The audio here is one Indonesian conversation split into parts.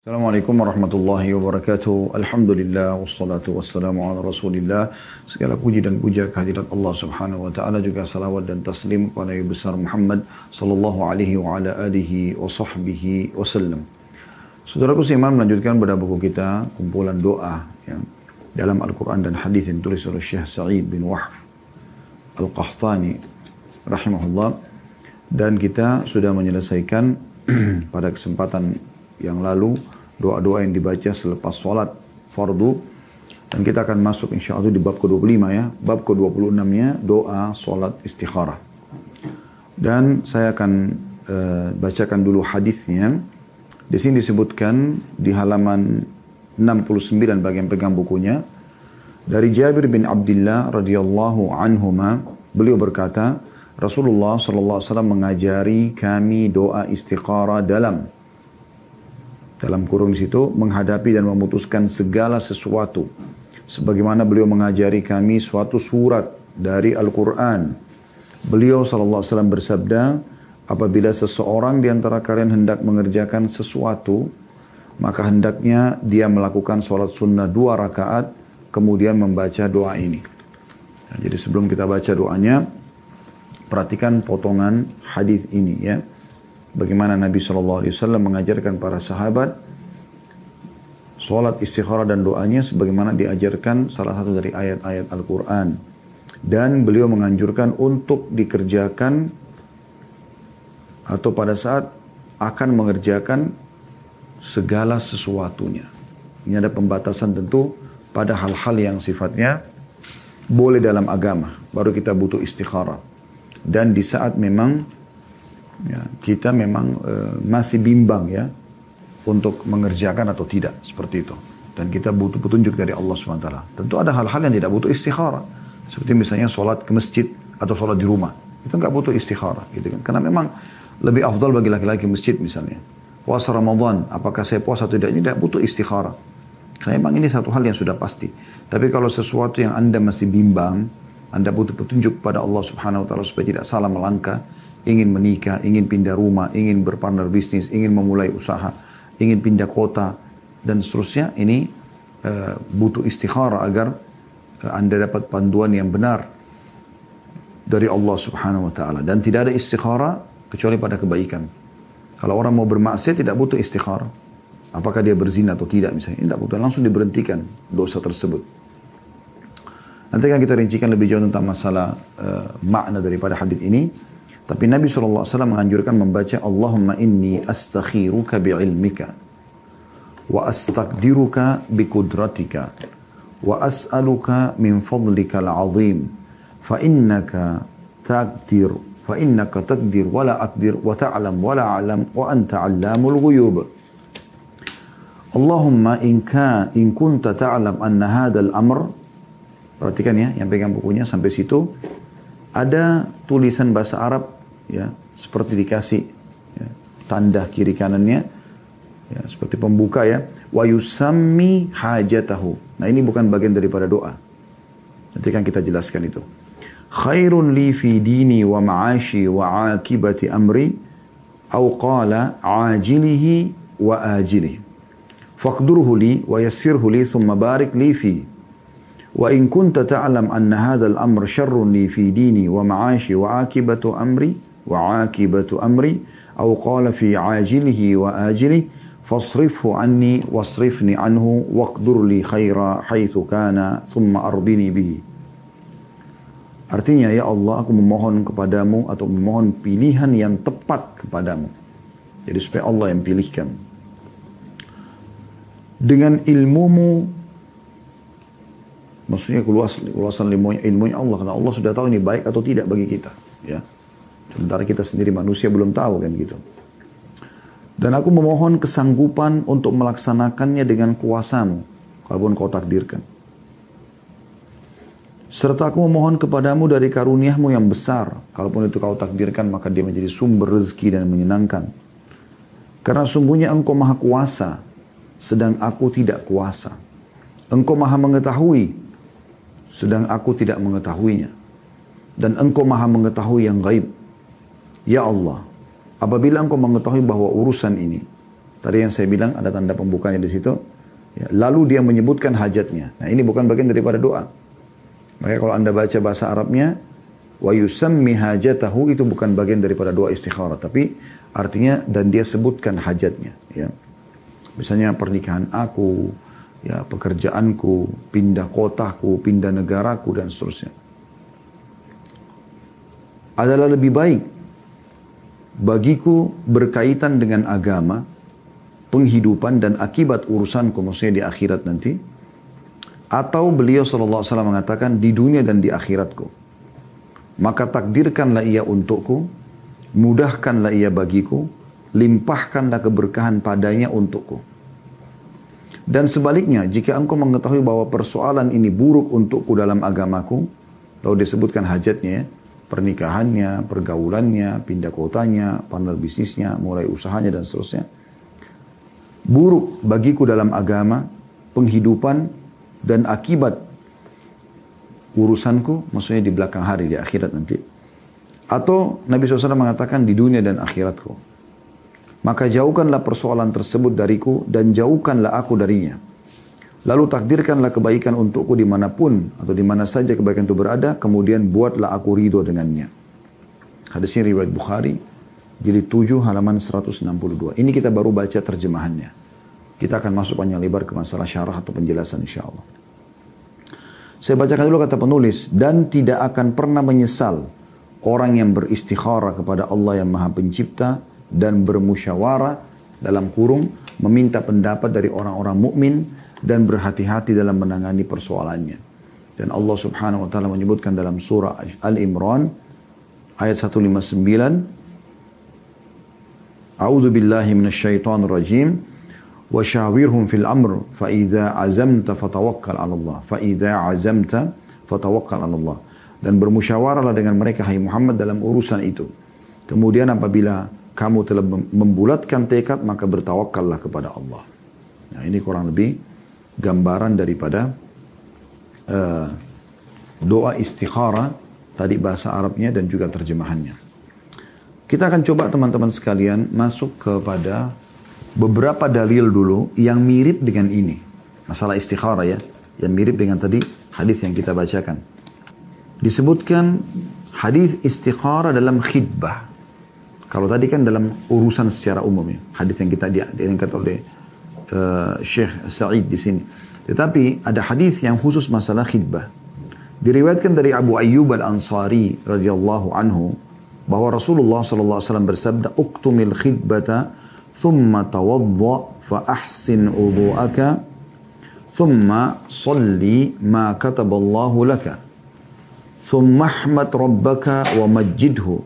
Assalamualaikum warahmatullahi wabarakatuh. Alhamdulillah wassalatu wassalamu ala Rasulillah. Segala puji dan puja kehadirat Allah Subhanahu wa taala juga salawat dan taslim kepada Nabi besar Muhammad sallallahu alaihi wa ala alihi wa sahbihi wasallam. Saudaraku seiman melanjutkan pada buku kita kumpulan doa yang dalam Al-Qur'an dan hadis yang ditulis oleh Syekh Sa'id bin Wahf Al-Qahtani rahimahullah dan kita sudah menyelesaikan pada kesempatan yang lalu doa-doa yang dibaca selepas sholat fardu. Dan kita akan masuk insya Allah di bab ke-25 ya. Bab ke-26 nya doa sholat istikharah. Dan saya akan uh, bacakan dulu hadisnya. Di sini disebutkan di halaman 69 bagian pegang bukunya. Dari Jabir bin Abdullah radhiyallahu anhuma beliau berkata Rasulullah sallallahu alaihi wasallam mengajari kami doa istikharah dalam dalam kurung situ menghadapi dan memutuskan segala sesuatu. Sebagaimana beliau mengajari kami suatu surat dari Al-Qur'an. Beliau sallallahu bersabda apabila seseorang di antara kalian hendak mengerjakan sesuatu maka hendaknya dia melakukan sholat sunnah dua rakaat kemudian membaca doa ini. Nah, jadi sebelum kita baca doanya perhatikan potongan hadis ini ya bagaimana Nabi SAW mengajarkan para sahabat sholat istikharah dan doanya sebagaimana diajarkan salah satu dari ayat-ayat Al-Quran. Dan beliau menganjurkan untuk dikerjakan atau pada saat akan mengerjakan segala sesuatunya. Ini ada pembatasan tentu pada hal-hal yang sifatnya boleh dalam agama. Baru kita butuh istikharah. Dan di saat memang ya, kita memang e, masih bimbang ya untuk mengerjakan atau tidak seperti itu. Dan kita butuh petunjuk dari Allah swt. Tentu ada hal-hal yang tidak butuh istikharah. Seperti misalnya sholat ke masjid atau sholat di rumah. Itu nggak butuh istikharah gitu kan? Karena memang lebih afdal bagi laki-laki masjid misalnya. Puasa Ramadan apakah saya puasa atau tidak ini tidak butuh istikharah. Karena memang ini satu hal yang sudah pasti. Tapi kalau sesuatu yang anda masih bimbang anda butuh petunjuk pada Allah subhanahu wa ta'ala supaya tidak salah melangkah ingin menikah, ingin pindah rumah, ingin berpartner bisnis, ingin memulai usaha, ingin pindah kota, dan seterusnya, ini uh, butuh istikharah agar uh, Anda dapat panduan yang benar dari Allah subhanahu wa ta'ala. Dan tidak ada istikharah kecuali pada kebaikan. Kalau orang mau bermaksiat tidak butuh istikharah. Apakah dia berzina atau tidak misalnya. Tidak butuh, langsung diberhentikan dosa tersebut. Nanti akan kita rincikan lebih jauh tentang masalah uh, makna daripada hadis ini. Tapi Nabi SAW menganjurkan membaca Allahumma inni astakhiruka bi'ilmika wa astaqdiruka biqudratika wa as'aluka min fadlika al-azim. Fa innaka taqdir fa innaka taqdir wa la aqdir wa ta'lam wa la a'lam wa anta 'allamul Allahumma in ka in kunta ta'lam anna hadzal amr perhatikan ya yang pegang bukunya sampai situ ada tulisan bahasa Arab ya seperti dikasih ya, tanda kiri kanannya ya, seperti pembuka ya. Wa yusammi hajatahu. Nah ini bukan bagian daripada doa. Nanti kan kita jelaskan itu. Khairun li fi dini wa ma'ashi wa akibati amri au qala ajilihi wa ajilihi faqdurhu li wa yassirhu li thumma barik li fi. Wa in kunta ta'lam anna hadha al-amr syarrun li fi dini wa ma'ashi wa akibatu amri وعاقبة أمري وعاقبة أمري أو قال في عاجله وآجله فاصرفه عني واصرفني عنه واقدر لي خيرا حيث كان ثم أرضني به Artinya ya Allah aku memohon kepadamu atau memohon pilihan yang tepat kepadamu. Jadi supaya Allah yang pilihkan. Dengan ilmumu maksudnya keluasan, keluasan ilmunya, ilmunya Allah karena Allah sudah tahu ini baik atau tidak bagi kita ya Sementara kita sendiri manusia belum tahu kan gitu. Dan aku memohon kesanggupan untuk melaksanakannya dengan kuasamu, kalaupun kau takdirkan. Serta aku memohon kepadamu dari karuniamu yang besar, kalaupun itu kau takdirkan maka dia menjadi sumber rezeki dan menyenangkan. Karena sungguhnya engkau maha kuasa, sedang aku tidak kuasa. Engkau maha mengetahui, sedang aku tidak mengetahuinya. Dan engkau maha mengetahui yang gaib, Ya Allah, apabila engkau mengetahui bahwa urusan ini Tadi yang saya bilang ada tanda pembukanya di situ. Ya, lalu dia menyebutkan hajatnya. Nah ini bukan bagian daripada doa. Maka kalau anda baca bahasa Arabnya, wa yusammi hajatahu itu bukan bagian daripada doa istikharah. Tapi artinya dan dia sebutkan hajatnya. Ya. Misalnya pernikahan aku, ya pekerjaanku, pindah kotaku, pindah negaraku dan seterusnya. Adalah lebih baik bagiku berkaitan dengan agama penghidupan dan akibat urusanku maksudnya di akhirat nanti atau beliau sallallahu alaihi wasallam mengatakan di dunia dan di akhiratku. Maka takdirkanlah ia untukku mudahkanlah ia bagiku limpahkanlah keberkahan padanya untukku. Dan sebaliknya jika engkau mengetahui bahwa persoalan ini buruk untukku dalam agamaku lalu disebutkan hajatnya ya, pernikahannya, pergaulannya, pindah kotanya, partner bisnisnya, mulai usahanya dan seterusnya buruk bagiku dalam agama, penghidupan, dan akibat urusanku, maksudnya di belakang hari, di akhirat nanti. Atau Nabi SAW mengatakan di dunia dan akhiratku. Maka jauhkanlah persoalan tersebut dariku dan jauhkanlah aku darinya. Lalu takdirkanlah kebaikan untukku di mana pun atau di mana saja kebaikan itu berada, kemudian buatlah aku ridho dengannya. Hadisnya riwayat Bukhari, jilid 7 halaman 162. Ini kita baru baca terjemahannya. Kita akan masuk panjang lebar ke masalah syarah atau penjelasan insya Allah. Saya bacakan dulu kata penulis. Dan tidak akan pernah menyesal orang yang beristikharah kepada Allah yang maha pencipta dan bermusyawarah dalam kurung meminta pendapat dari orang-orang mukmin dan berhati-hati dalam menangani persoalannya. Dan Allah subhanahu wa ta'ala menyebutkan dalam surah Al-Imran ayat 159 A'udzu billahi minasyaitonir rajim amr fa idza azamta fatawakkal 'ala Allah fa idza azamta fatawakkal 'ala Allah. Dan bermusyawarahlah dengan mereka hai Muhammad dalam urusan itu. Kemudian apabila kamu telah membulatkan tekad maka bertawakallah kepada Allah. Nah ini kurang lebih gambaran daripada uh, doa istikharah tadi bahasa Arabnya dan juga terjemahannya kita akan coba teman-teman sekalian masuk kepada beberapa dalil dulu yang mirip dengan ini. Masalah istikharah ya. Yang mirip dengan tadi hadis yang kita bacakan. Disebutkan hadis istikharah dalam khidbah. Kalau tadi kan dalam urusan secara umum ya. Hadis yang kita diangkat oleh uh, Syekh Sa'id di sini. Tetapi ada hadis yang khusus masalah khidbah. Diriwayatkan dari Abu Ayyub Al-Ansari radhiyallahu anhu bahwa Rasulullah SAW bersabda uktumil khidbata thumma tawadda fa ahsin udu'aka thumma salli ma kataballahu laka ahmad rabbaka wa majjidhu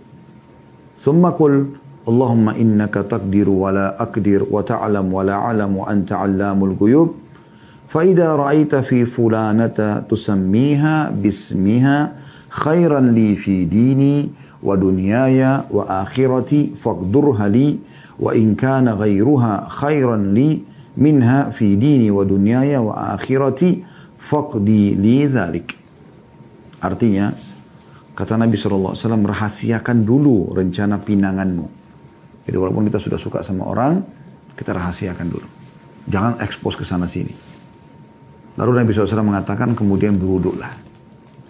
thumma qul Allahumma innaka taqdiru wa la aqdir wa ta'lam wa la alam wa anta 'allamul ghuyub فإذا رأيت في فلانة تسميها باسمها خيرا لي في ديني wa dunyaya wa akhirati faqdurha li wa in kana ghairuha khairan li minha fi dini wa dunyaya wa akhirati faqdi li dhalik. Artinya, kata Nabi SAW, rahasiakan dulu rencana pinanganmu. Jadi walaupun kita sudah suka sama orang, kita rahasiakan dulu. Jangan ekspos ke sana sini. Lalu Nabi SAW mengatakan kemudian beruduklah.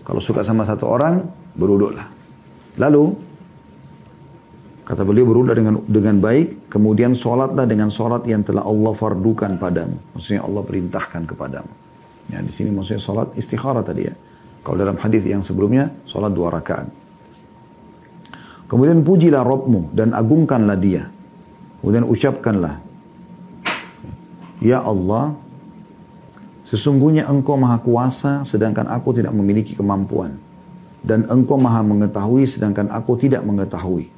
Kalau suka sama satu orang, beruduklah. Lalu kata beliau berulah dengan dengan baik, kemudian sholatlah dengan sholat yang telah Allah fardukan padamu. Maksudnya Allah perintahkan kepadamu. Ya, di sini maksudnya sholat istikharah tadi ya. Kalau dalam hadis yang sebelumnya, sholat dua rakaat. Kemudian pujilah Robmu dan agungkanlah dia. Kemudian ucapkanlah, Ya Allah, sesungguhnya engkau maha kuasa sedangkan aku tidak memiliki kemampuan dan engkau maha mengetahui sedangkan aku tidak mengetahui.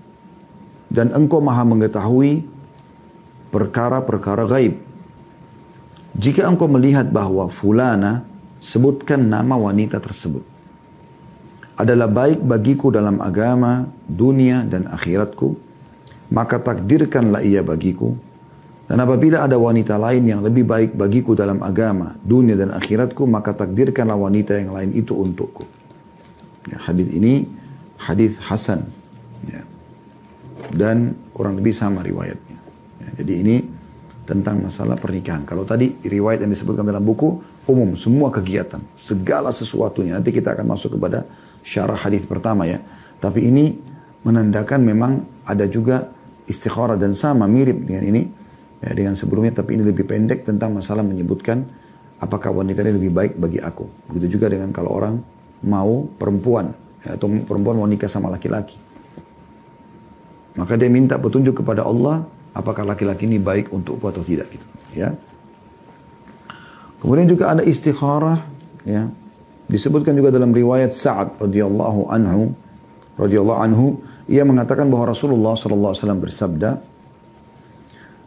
Dan engkau maha mengetahui perkara-perkara gaib. Jika engkau melihat bahwa fulana sebutkan nama wanita tersebut adalah baik bagiku dalam agama, dunia dan akhiratku, maka takdirkanlah ia bagiku. Dan apabila ada wanita lain yang lebih baik bagiku dalam agama, dunia dan akhiratku, maka takdirkanlah wanita yang lain itu untukku. Ya, hadis ini hadis Hasan. Ya. Dan kurang lebih sama riwayatnya. Ya, jadi ini tentang masalah pernikahan. Kalau tadi riwayat yang disebutkan dalam buku umum semua kegiatan, segala sesuatunya. Nanti kita akan masuk kepada syarah hadis pertama ya. Tapi ini menandakan memang ada juga istikharah dan sama mirip dengan ini ya, dengan sebelumnya tapi ini lebih pendek tentang masalah menyebutkan apakah wanita ini lebih baik bagi aku. Begitu juga dengan kalau orang mau perempuan ya, atau perempuan mau nikah sama laki-laki. Maka dia minta petunjuk kepada Allah apakah laki-laki ini baik untukku atau tidak gitu ya kemudian juga ada istikharah ya disebutkan juga dalam riwayat Sa'ad radhiyallahu anhu radhiyallahu anhu ia mengatakan bahwa Rasulullah sallallahu alaihi wasallam bersabda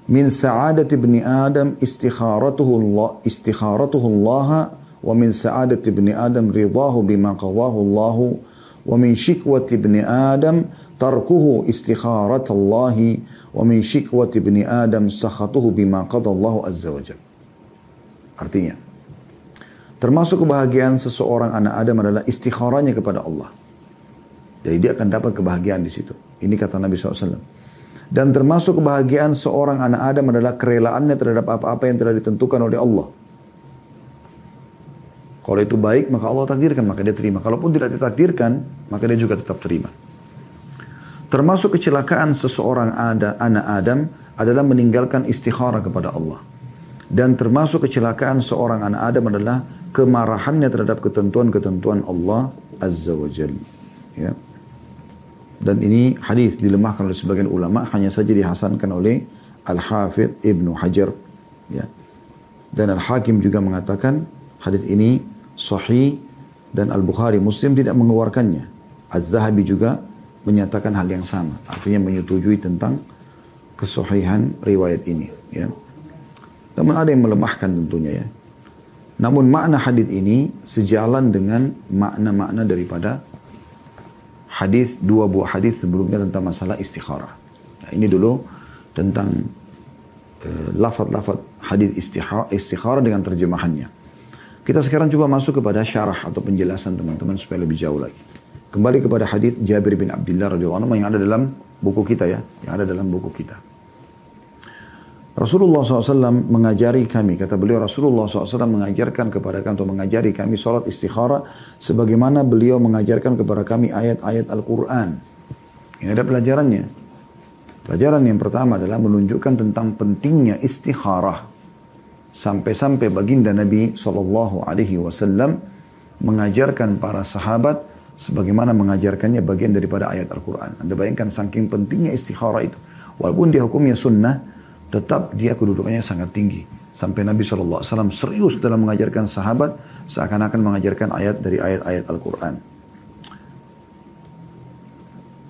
min sa'adati ibni adam istikharatuhu Allah istikharatuhu Allah wa min sa'adati ibni adam ridahu bima qadahu Allah wa min shikwati ibni adam tarkuhu istikharatallahi wa min shikwati ibni adam sakhatuhu bima qadallahu azza wa Artinya, termasuk kebahagiaan seseorang anak Adam adalah istikharanya kepada Allah. Jadi dia akan dapat kebahagiaan di situ. Ini kata Nabi SAW. Dan termasuk kebahagiaan seorang anak Adam adalah kerelaannya terhadap apa-apa yang telah ditentukan oleh Allah. Kalau itu baik, maka Allah takdirkan, maka dia terima. Kalaupun tidak ditakdirkan, maka dia juga tetap terima. Termasuk kecelakaan seseorang ada, anak Adam adalah meninggalkan istikharah kepada Allah. Dan termasuk kecelakaan seorang anak Adam adalah kemarahannya terhadap ketentuan-ketentuan Allah Azza wa Jal. Ya. Dan ini hadis dilemahkan oleh sebagian ulama hanya saja dihasankan oleh Al-Hafidh Ibnu Hajar. Ya. Dan Al-Hakim juga mengatakan hadis ini sahih dan Al-Bukhari Muslim tidak mengeluarkannya. Az-Zahabi juga menyatakan hal yang sama. Artinya menyetujui tentang kesohihan riwayat ini. Ya. Namun ada yang melemahkan tentunya ya. Namun makna hadis ini sejalan dengan makna-makna daripada hadis dua buah hadis sebelumnya tentang masalah istikharah. Nah, ini dulu tentang uh, lafaz-lafaz hadis istikharah, istikharah dengan terjemahannya. Kita sekarang coba masuk kepada syarah atau penjelasan teman-teman supaya lebih jauh lagi. Kembali kepada hadis Jabir bin Abdullah radhiyallahu anhu yang ada dalam buku kita ya, yang ada dalam buku kita. Rasulullah SAW mengajari kami, kata beliau Rasulullah SAW mengajarkan kepada kami atau mengajari kami sholat istikharah sebagaimana beliau mengajarkan kepada kami ayat-ayat Al-Quran. Ini ada pelajarannya. Pelajaran yang pertama adalah menunjukkan tentang pentingnya istikharah. Sampai-sampai baginda Nabi SAW mengajarkan para sahabat sebagaimana mengajarkannya bagian daripada ayat Al-Quran. Anda bayangkan saking pentingnya istikharah itu. Walaupun dia hukumnya sunnah, tetap dia kedudukannya sangat tinggi. Sampai Nabi SAW serius dalam mengajarkan sahabat seakan-akan mengajarkan ayat dari ayat-ayat Al-Quran.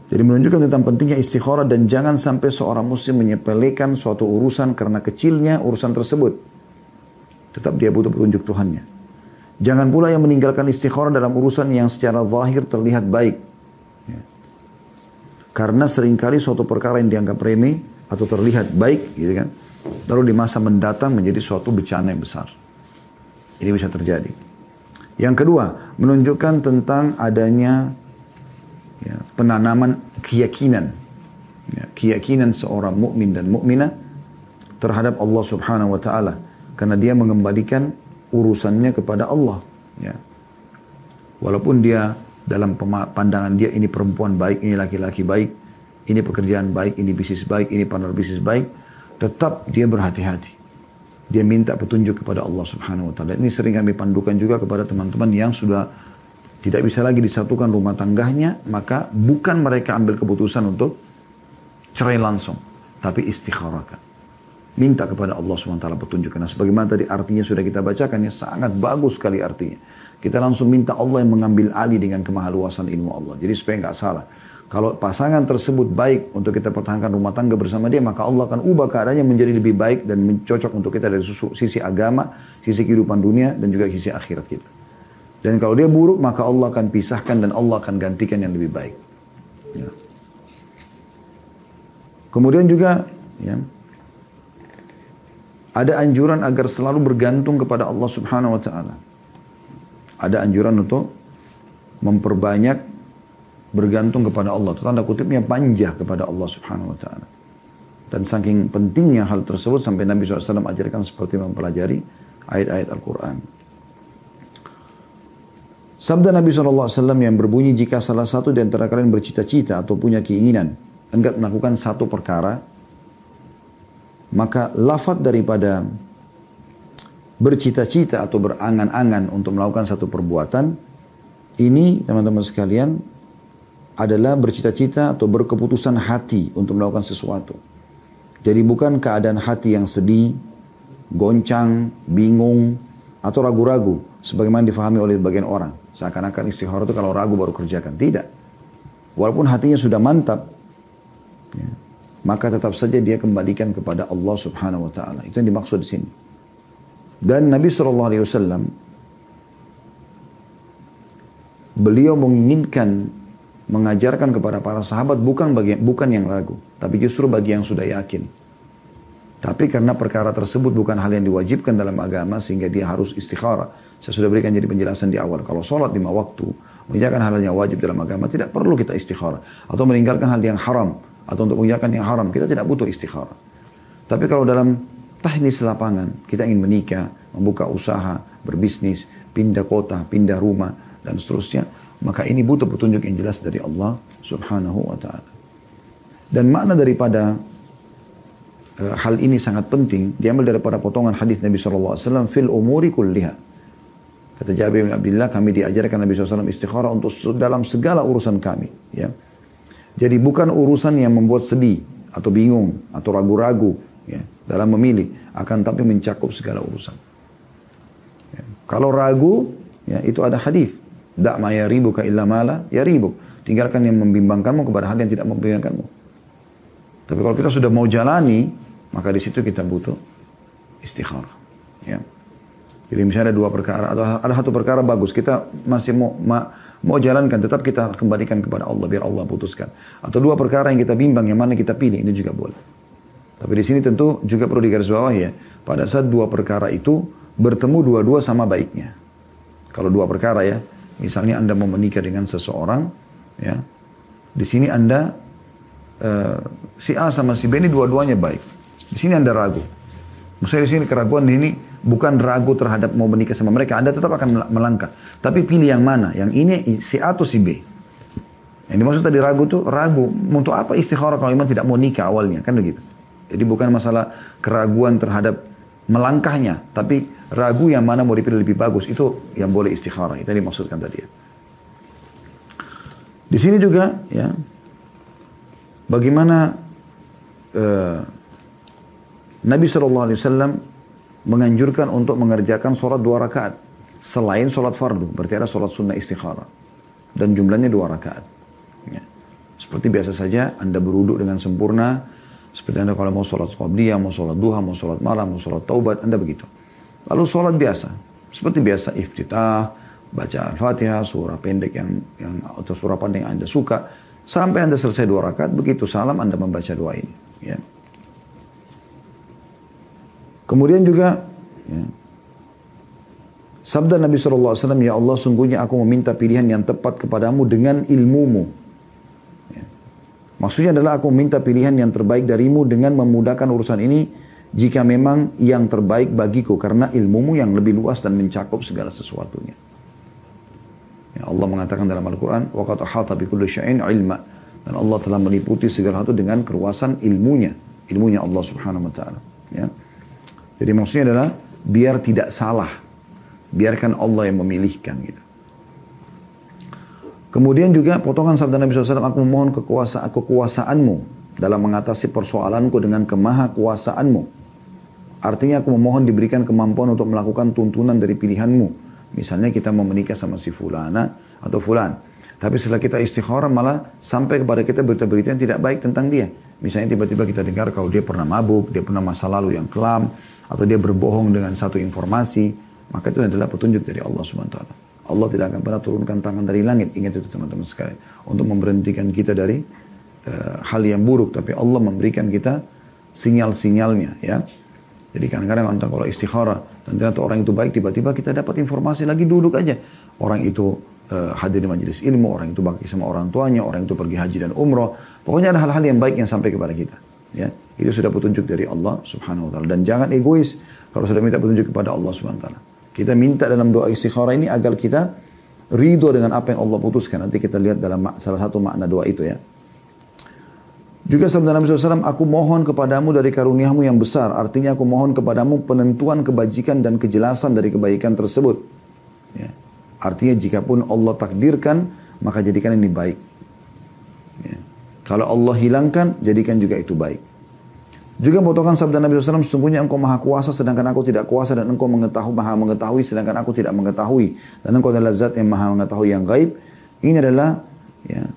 Jadi menunjukkan tentang pentingnya istikharah dan jangan sampai seorang muslim menyepelekan suatu urusan karena kecilnya urusan tersebut. Tetap dia butuh petunjuk Tuhannya. Jangan pula yang meninggalkan istikharah dalam urusan yang secara zahir terlihat baik. Ya. Karena sering kali suatu perkara yang dianggap remeh atau terlihat baik, gitu kan, lalu di masa mendatang menjadi suatu bencana yang besar. Ini bisa terjadi. Yang kedua, menunjukkan tentang adanya ya, penanaman keyakinan, ya, keyakinan seorang mukmin dan mukminah terhadap Allah Subhanahu Wa Taala, karena dia mengembalikan urusannya kepada Allah. Ya. Walaupun dia dalam pandangan dia ini perempuan baik, ini laki-laki baik, ini pekerjaan baik, ini bisnis baik, ini partner bisnis baik, tetap dia berhati-hati. Dia minta petunjuk kepada Allah Subhanahu wa taala. Ini sering kami pandukan juga kepada teman-teman yang sudah tidak bisa lagi disatukan rumah tangganya, maka bukan mereka ambil keputusan untuk cerai langsung, tapi istikharahkan minta kepada Allah SWT petunjuk. Karena sebagaimana tadi artinya sudah kita bacakan ya sangat bagus sekali artinya. Kita langsung minta Allah yang mengambil alih dengan kemahaluasan ilmu Allah. Jadi supaya nggak salah. Kalau pasangan tersebut baik untuk kita pertahankan rumah tangga bersama dia, maka Allah akan ubah keadaannya menjadi lebih baik dan mencocok untuk kita dari sisi agama, sisi kehidupan dunia, dan juga sisi akhirat kita. Dan kalau dia buruk, maka Allah akan pisahkan dan Allah akan gantikan yang lebih baik. Ya. Kemudian juga, ya, ada anjuran agar selalu bergantung kepada Allah Subhanahu wa taala. Ada anjuran untuk memperbanyak bergantung kepada Allah. Tanda kutipnya panja kepada Allah Subhanahu wa taala. Dan saking pentingnya hal tersebut sampai Nabi SAW ajarkan seperti mempelajari ayat-ayat Al-Quran. Sabda Nabi SAW yang berbunyi jika salah satu di antara kalian bercita-cita atau punya keinginan enggak melakukan satu perkara, maka lafad daripada bercita-cita atau berangan-angan untuk melakukan satu perbuatan, ini teman-teman sekalian adalah bercita-cita atau berkeputusan hati untuk melakukan sesuatu. Jadi bukan keadaan hati yang sedih, goncang, bingung, atau ragu-ragu. Sebagaimana difahami oleh bagian orang. Seakan-akan istighfar itu kalau ragu baru kerjakan. Tidak. Walaupun hatinya sudah mantap, ya, maka tetap saja dia kembalikan kepada Allah subhanahu wa ta'ala. Itu yang dimaksud di sini. Dan Nabi SAW, beliau menginginkan mengajarkan kepada para sahabat bukan bagi bukan yang ragu, tapi justru bagi yang sudah yakin. Tapi karena perkara tersebut bukan hal yang diwajibkan dalam agama sehingga dia harus istikharah. Saya sudah berikan jadi penjelasan di awal. Kalau sholat lima waktu, mengerjakan hal yang wajib dalam agama, tidak perlu kita istikharah. Atau meninggalkan hal yang haram. Atau untuk mengerjakan yang haram, kita tidak butuh istikharah. Tapi kalau dalam teknis lapangan, kita ingin menikah, membuka usaha, berbisnis, pindah kota, pindah rumah, dan seterusnya, maka ini butuh petunjuk yang jelas dari Allah subhanahu wa ta'ala. Dan makna daripada uh, hal ini sangat penting, diambil daripada potongan hadis Nabi SAW, fil umuri kulliha. Kata Jabir bin Abdullah, kami diajarkan Nabi SAW istikharah untuk dalam segala urusan kami. Ya. Jadi bukan urusan yang membuat sedih, atau bingung, atau ragu-ragu ya, dalam memilih, akan tapi mencakup segala urusan. Ya. Kalau ragu, ya, itu ada hadis Dak ma yaribuka illa mala yaribuk. Tinggalkan yang membimbangkanmu kepada hal yang tidak membimbangkanmu. Tapi kalau kita sudah mau jalani, maka di situ kita butuh istikharah. Ya. Jadi misalnya ada dua perkara atau ada satu perkara bagus, kita masih mau ma, mau jalankan, tetap kita kembalikan kepada Allah biar Allah putuskan. Atau dua perkara yang kita bimbang, yang mana kita pilih, ini juga boleh. Tapi di sini tentu juga perlu digarisbawahi ya, pada saat dua perkara itu bertemu dua-dua sama baiknya. Kalau dua perkara ya, Misalnya Anda mau menikah dengan seseorang, ya, di sini Anda uh, si A sama si B ini dua-duanya baik. Di sini Anda ragu. Misalnya di sini keraguan ini bukan ragu terhadap mau menikah sama mereka, Anda tetap akan melangkah. Tapi pilih yang mana? Yang ini si A atau si B? Yang dimaksud tadi ragu tuh ragu. Untuk apa istikharah kalau iman tidak mau nikah awalnya? Kan begitu. Jadi bukan masalah keraguan terhadap melangkahnya, tapi ragu yang mana mau dipilih lebih bagus itu yang boleh istikharah. Itu yang dimaksudkan tadi ya. Di sini juga ya bagaimana uh, Nabi Shallallahu Alaihi Wasallam menganjurkan untuk mengerjakan sholat dua rakaat selain sholat fardu. Berarti ada sholat sunnah istikharah dan jumlahnya dua rakaat. Ya. Seperti biasa saja Anda beruduk dengan sempurna. Seperti Anda kalau mau sholat qabliyah, mau sholat duha, mau sholat malam, mau sholat taubat, Anda begitu. Lalu sholat biasa. Seperti biasa iftitah, baca Al-Fatihah, surah pendek yang, yang atau surah pendek yang Anda suka. Sampai Anda selesai dua rakaat, begitu salam Anda membaca doa ini. Ya. Kemudian juga ya, sabda Nabi SAW, Ya Allah sungguhnya aku meminta pilihan yang tepat kepadamu dengan ilmumu. Ya. Maksudnya adalah aku meminta pilihan yang terbaik darimu dengan memudahkan urusan ini jika memang yang terbaik bagiku karena ilmumu yang lebih luas dan mencakup segala sesuatunya. Ya, Allah mengatakan dalam Al-Quran, وَقَدْ أَحَاطَ بِكُلِّ شَيْءٍ عِلْمًا Dan Allah telah meliputi segala sesuatu dengan keruasan ilmunya. Ilmunya Allah subhanahu wa ta'ala. Ya. Jadi maksudnya adalah, biar tidak salah. Biarkan Allah yang memilihkan gitu. Kemudian juga potongan sabda Nabi SAW, aku memohon kekuasa, kekuasaanmu dalam mengatasi persoalanku dengan kemaha kuasaanmu Artinya aku memohon diberikan kemampuan untuk melakukan tuntunan dari pilihanmu. Misalnya kita mau menikah sama si fulana atau fulan. Tapi setelah kita istikharah malah sampai kepada kita berita-berita yang tidak baik tentang dia. Misalnya tiba-tiba kita dengar kalau dia pernah mabuk, dia pernah masa lalu yang kelam, atau dia berbohong dengan satu informasi, maka itu adalah petunjuk dari Allah SWT. Allah tidak akan pernah turunkan tangan dari langit, ingat itu teman-teman sekalian, untuk memberhentikan kita dari uh, hal yang buruk, tapi Allah memberikan kita sinyal-sinyalnya, ya. Jadi kadang-kadang kalau istikharah dan ternyata orang itu baik tiba-tiba kita dapat informasi lagi duduk aja. Orang itu uh, hadir di majelis ilmu, orang itu bakti sama orang tuanya, orang itu pergi haji dan umroh. Pokoknya ada hal-hal yang baik yang sampai kepada kita. Ya, Itu sudah petunjuk dari Allah subhanahu wa ta'ala. Dan jangan egois kalau sudah minta petunjuk kepada Allah subhanahu wa ta'ala. Kita minta dalam doa istikharah ini agar kita ridho dengan apa yang Allah putuskan. Nanti kita lihat dalam salah satu makna doa itu ya. Juga sabda Nabi SAW, aku mohon kepadamu dari karuniamu yang besar. Artinya aku mohon kepadamu penentuan kebajikan dan kejelasan dari kebaikan tersebut. Ya. Artinya jika pun Allah takdirkan, maka jadikan ini baik. Ya. Kalau Allah hilangkan, jadikan juga itu baik. Juga potongan sabda Nabi SAW, sungguhnya engkau maha kuasa sedangkan aku tidak kuasa dan engkau mengetahui maha mengetahui sedangkan aku tidak mengetahui. Dan engkau adalah zat yang maha mengetahui yang gaib. Ini adalah ya,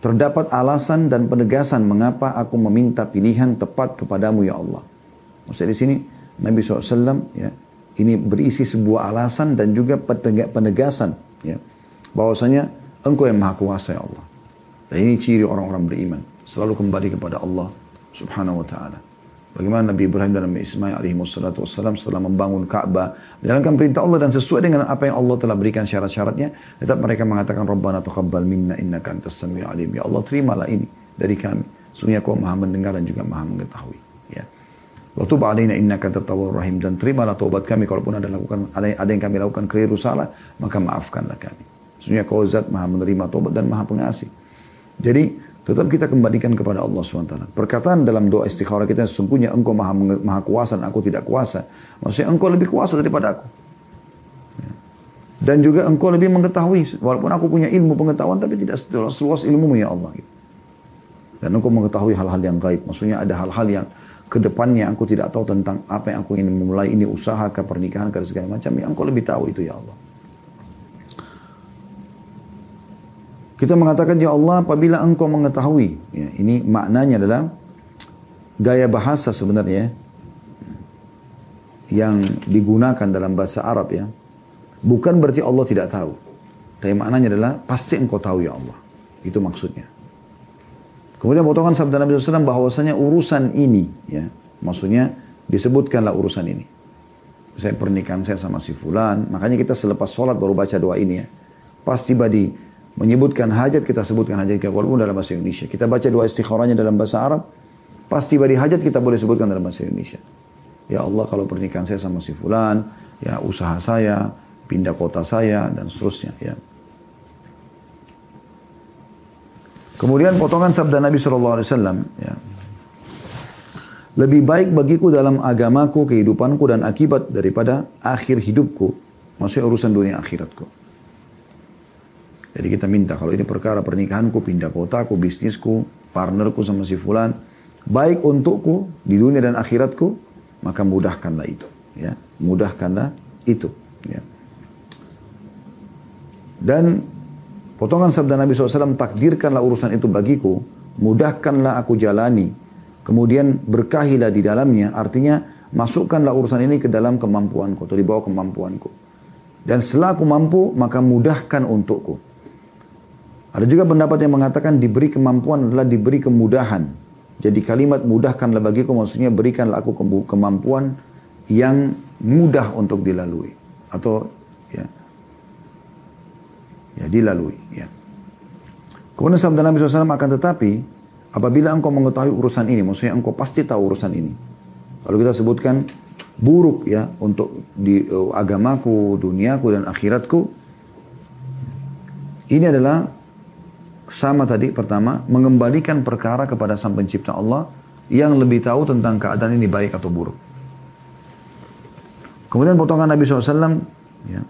terdapat alasan dan penegasan mengapa aku meminta pilihan tepat kepadamu ya Allah. Maksudnya di sini Nabi SAW ya, ini berisi sebuah alasan dan juga penegasan ya, bahwasanya engkau yang maha kuasa ya Allah. Dan ini ciri orang-orang beriman. Selalu kembali kepada Allah subhanahu wa ta'ala. Bagaimana Nabi Ibrahim dan Nabi Ismail alaihi wassalatu wassalam setelah membangun Ka'bah, menjalankan perintah Allah dan sesuai dengan apa yang Allah telah berikan syarat-syaratnya, tetap mereka mengatakan Rabbana taqabbal minna innaka antas samiul alim. Ya Allah terimalah ini dari kami. Sungguh kau maha mendengar dan juga maha mengetahui. Ya. Waktu ba'alaina innaka tatawwur rahim dan terimalah taubat kami kalaupun ada lakukan ada yang kami lakukan keliru salah, maka maafkanlah kami. Sungguh kau zat maha menerima taubat dan maha pengasih. Jadi Tetap kita kembalikan kepada Allah SWT. Perkataan dalam doa istikharah kita, sesungguhnya engkau maha, maha kuasa dan aku tidak kuasa. Maksudnya engkau lebih kuasa daripada aku. Ya. Dan juga engkau lebih mengetahui. Walaupun aku punya ilmu pengetahuan, tapi tidak seluas ilmu ya Allah. Dan engkau mengetahui hal-hal yang gaib. Maksudnya ada hal-hal yang ke depannya aku tidak tahu tentang apa yang aku ingin memulai ini usaha ke pernikahan segala macam. Yang engkau lebih tahu itu ya Allah. Kita mengatakan ya Allah apabila engkau mengetahui. Ya, ini maknanya adalah gaya bahasa sebenarnya yang digunakan dalam bahasa Arab ya. Bukan berarti Allah tidak tahu. Tapi maknanya adalah pasti engkau tahu ya Allah. Itu maksudnya. Kemudian potongan sabda Nabi SAW bahwasanya urusan ini ya. Maksudnya disebutkanlah urusan ini. Saya pernikahan saya sama si fulan. Makanya kita selepas sholat baru baca doa ini ya. Pasti badi menyebutkan hajat, kita sebutkan hajat kita walaupun dalam bahasa Indonesia. Kita baca dua istikharanya dalam bahasa Arab, pasti badi hajat kita boleh sebutkan dalam bahasa Indonesia. Ya Allah kalau pernikahan saya sama si fulan, ya usaha saya, pindah kota saya, dan seterusnya. Ya. Kemudian potongan sabda Nabi SAW. Ya. Lebih baik bagiku dalam agamaku, kehidupanku, dan akibat daripada akhir hidupku. Maksudnya urusan dunia akhiratku. Jadi kita minta kalau ini perkara pernikahanku, pindah kotaku, bisnisku, partnerku sama si fulan, baik untukku di dunia dan akhiratku, maka mudahkanlah itu. Ya, mudahkanlah itu. Ya. Dan potongan sabda Nabi SAW, takdirkanlah urusan itu bagiku, mudahkanlah aku jalani, kemudian berkahilah di dalamnya, artinya masukkanlah urusan ini ke dalam kemampuanku atau di bawah kemampuanku. Dan setelah aku mampu, maka mudahkan untukku. Ada juga pendapat yang mengatakan diberi kemampuan adalah diberi kemudahan. Jadi kalimat mudahkanlah bagiku maksudnya berikanlah aku kemampuan yang mudah untuk dilalui atau ya ya dilalui ya. Kemudian sabda Nabi SAW akan tetapi apabila engkau mengetahui urusan ini maksudnya engkau pasti tahu urusan ini. Kalau kita sebutkan buruk ya untuk di uh, agamaku, duniaku dan akhiratku ini adalah sama tadi pertama, mengembalikan perkara kepada sang pencipta Allah yang lebih tahu tentang keadaan ini baik atau buruk. Kemudian potongan Nabi SAW, ya,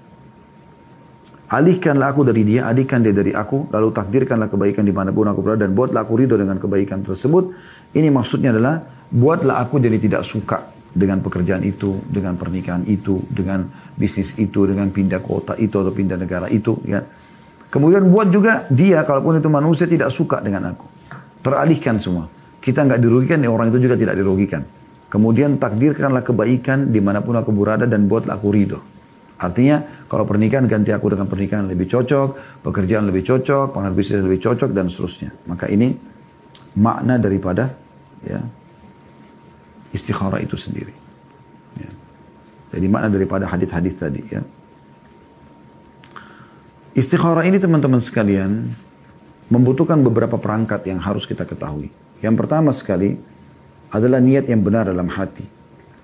alihkanlah aku dari dia, alihkan dia dari aku, lalu takdirkanlah kebaikan di di mana pun aku berada, dan buatlah aku ridho dengan kebaikan tersebut. Ini maksudnya adalah, buatlah aku jadi tidak suka dengan pekerjaan itu, dengan pernikahan itu, dengan bisnis itu, dengan pindah kota itu atau pindah negara itu. Ya. Kemudian buat juga dia, kalaupun itu manusia tidak suka dengan aku. Teralihkan semua. Kita nggak dirugikan, ya orang itu juga tidak dirugikan. Kemudian takdirkanlah kebaikan di mana pun aku berada dan buatlah aku ridho. Artinya kalau pernikahan ganti aku dengan pernikahan lebih cocok, pekerjaan lebih cocok, pengaruh bisnis lebih cocok dan seterusnya. Maka ini makna daripada ya istikharah itu sendiri. Ya. Jadi makna daripada hadis-hadis tadi ya. Istikharah ini teman-teman sekalian membutuhkan beberapa perangkat yang harus kita ketahui. Yang pertama sekali, adalah niat yang benar dalam hati.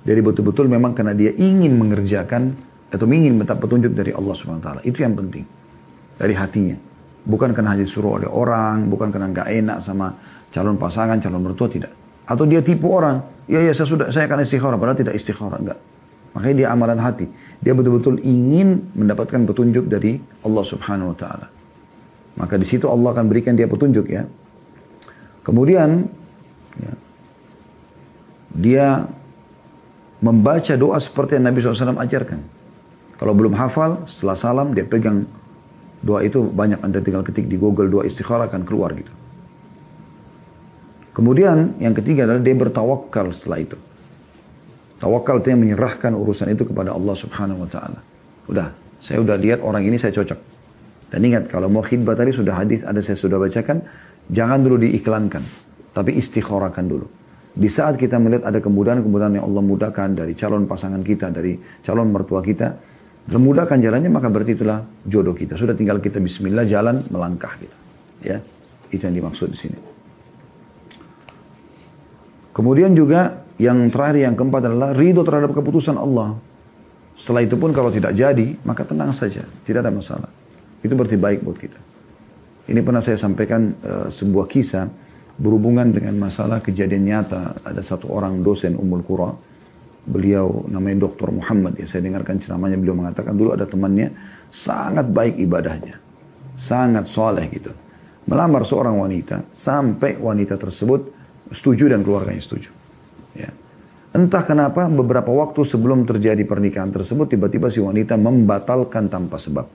Jadi betul-betul memang karena dia ingin mengerjakan atau ingin minta petunjuk dari Allah Subhanahu wa taala. Itu yang penting. Dari hatinya. Bukan karena hanya disuruh oleh orang, bukan karena nggak enak sama calon pasangan, calon mertua tidak. Atau dia tipu orang, ya ya saya sudah saya akan istikharah padahal tidak istikharah enggak. Makanya dia amalan hati. Dia betul-betul ingin mendapatkan petunjuk dari Allah Subhanahu wa taala. Maka di situ Allah akan berikan dia petunjuk ya. Kemudian ya, dia membaca doa seperti yang Nabi SAW ajarkan. Kalau belum hafal, setelah salam dia pegang doa itu banyak anda tinggal ketik di Google doa istikharah akan keluar gitu. Kemudian yang ketiga adalah dia bertawakal setelah itu. Tawakal itu yang menyerahkan urusan itu kepada Allah Subhanahu wa taala. Udah, saya udah lihat orang ini saya cocok. Dan ingat kalau mau khidbah tadi sudah hadis ada saya sudah bacakan, jangan dulu diiklankan, tapi istikharahkan dulu. Di saat kita melihat ada kemudahan-kemudahan yang Allah mudahkan dari calon pasangan kita, dari calon mertua kita, termudahkan jalannya maka berarti itulah jodoh kita. Sudah tinggal kita bismillah jalan melangkah gitu. Ya. Itu yang dimaksud di sini. Kemudian juga yang terakhir yang keempat adalah ridho terhadap keputusan Allah. Setelah itu pun kalau tidak jadi, maka tenang saja, tidak ada masalah. Itu berarti baik buat kita. Ini pernah saya sampaikan uh, sebuah kisah berhubungan dengan masalah kejadian nyata. Ada satu orang dosen Ummul Qura, beliau namanya Dr. Muhammad ya. Saya dengarkan ceramahnya beliau mengatakan dulu ada temannya sangat baik ibadahnya. Sangat soleh gitu. Melamar seorang wanita sampai wanita tersebut setuju dan keluarganya setuju. Ya. Entah kenapa beberapa waktu sebelum terjadi pernikahan tersebut tiba-tiba si wanita membatalkan tanpa sebab.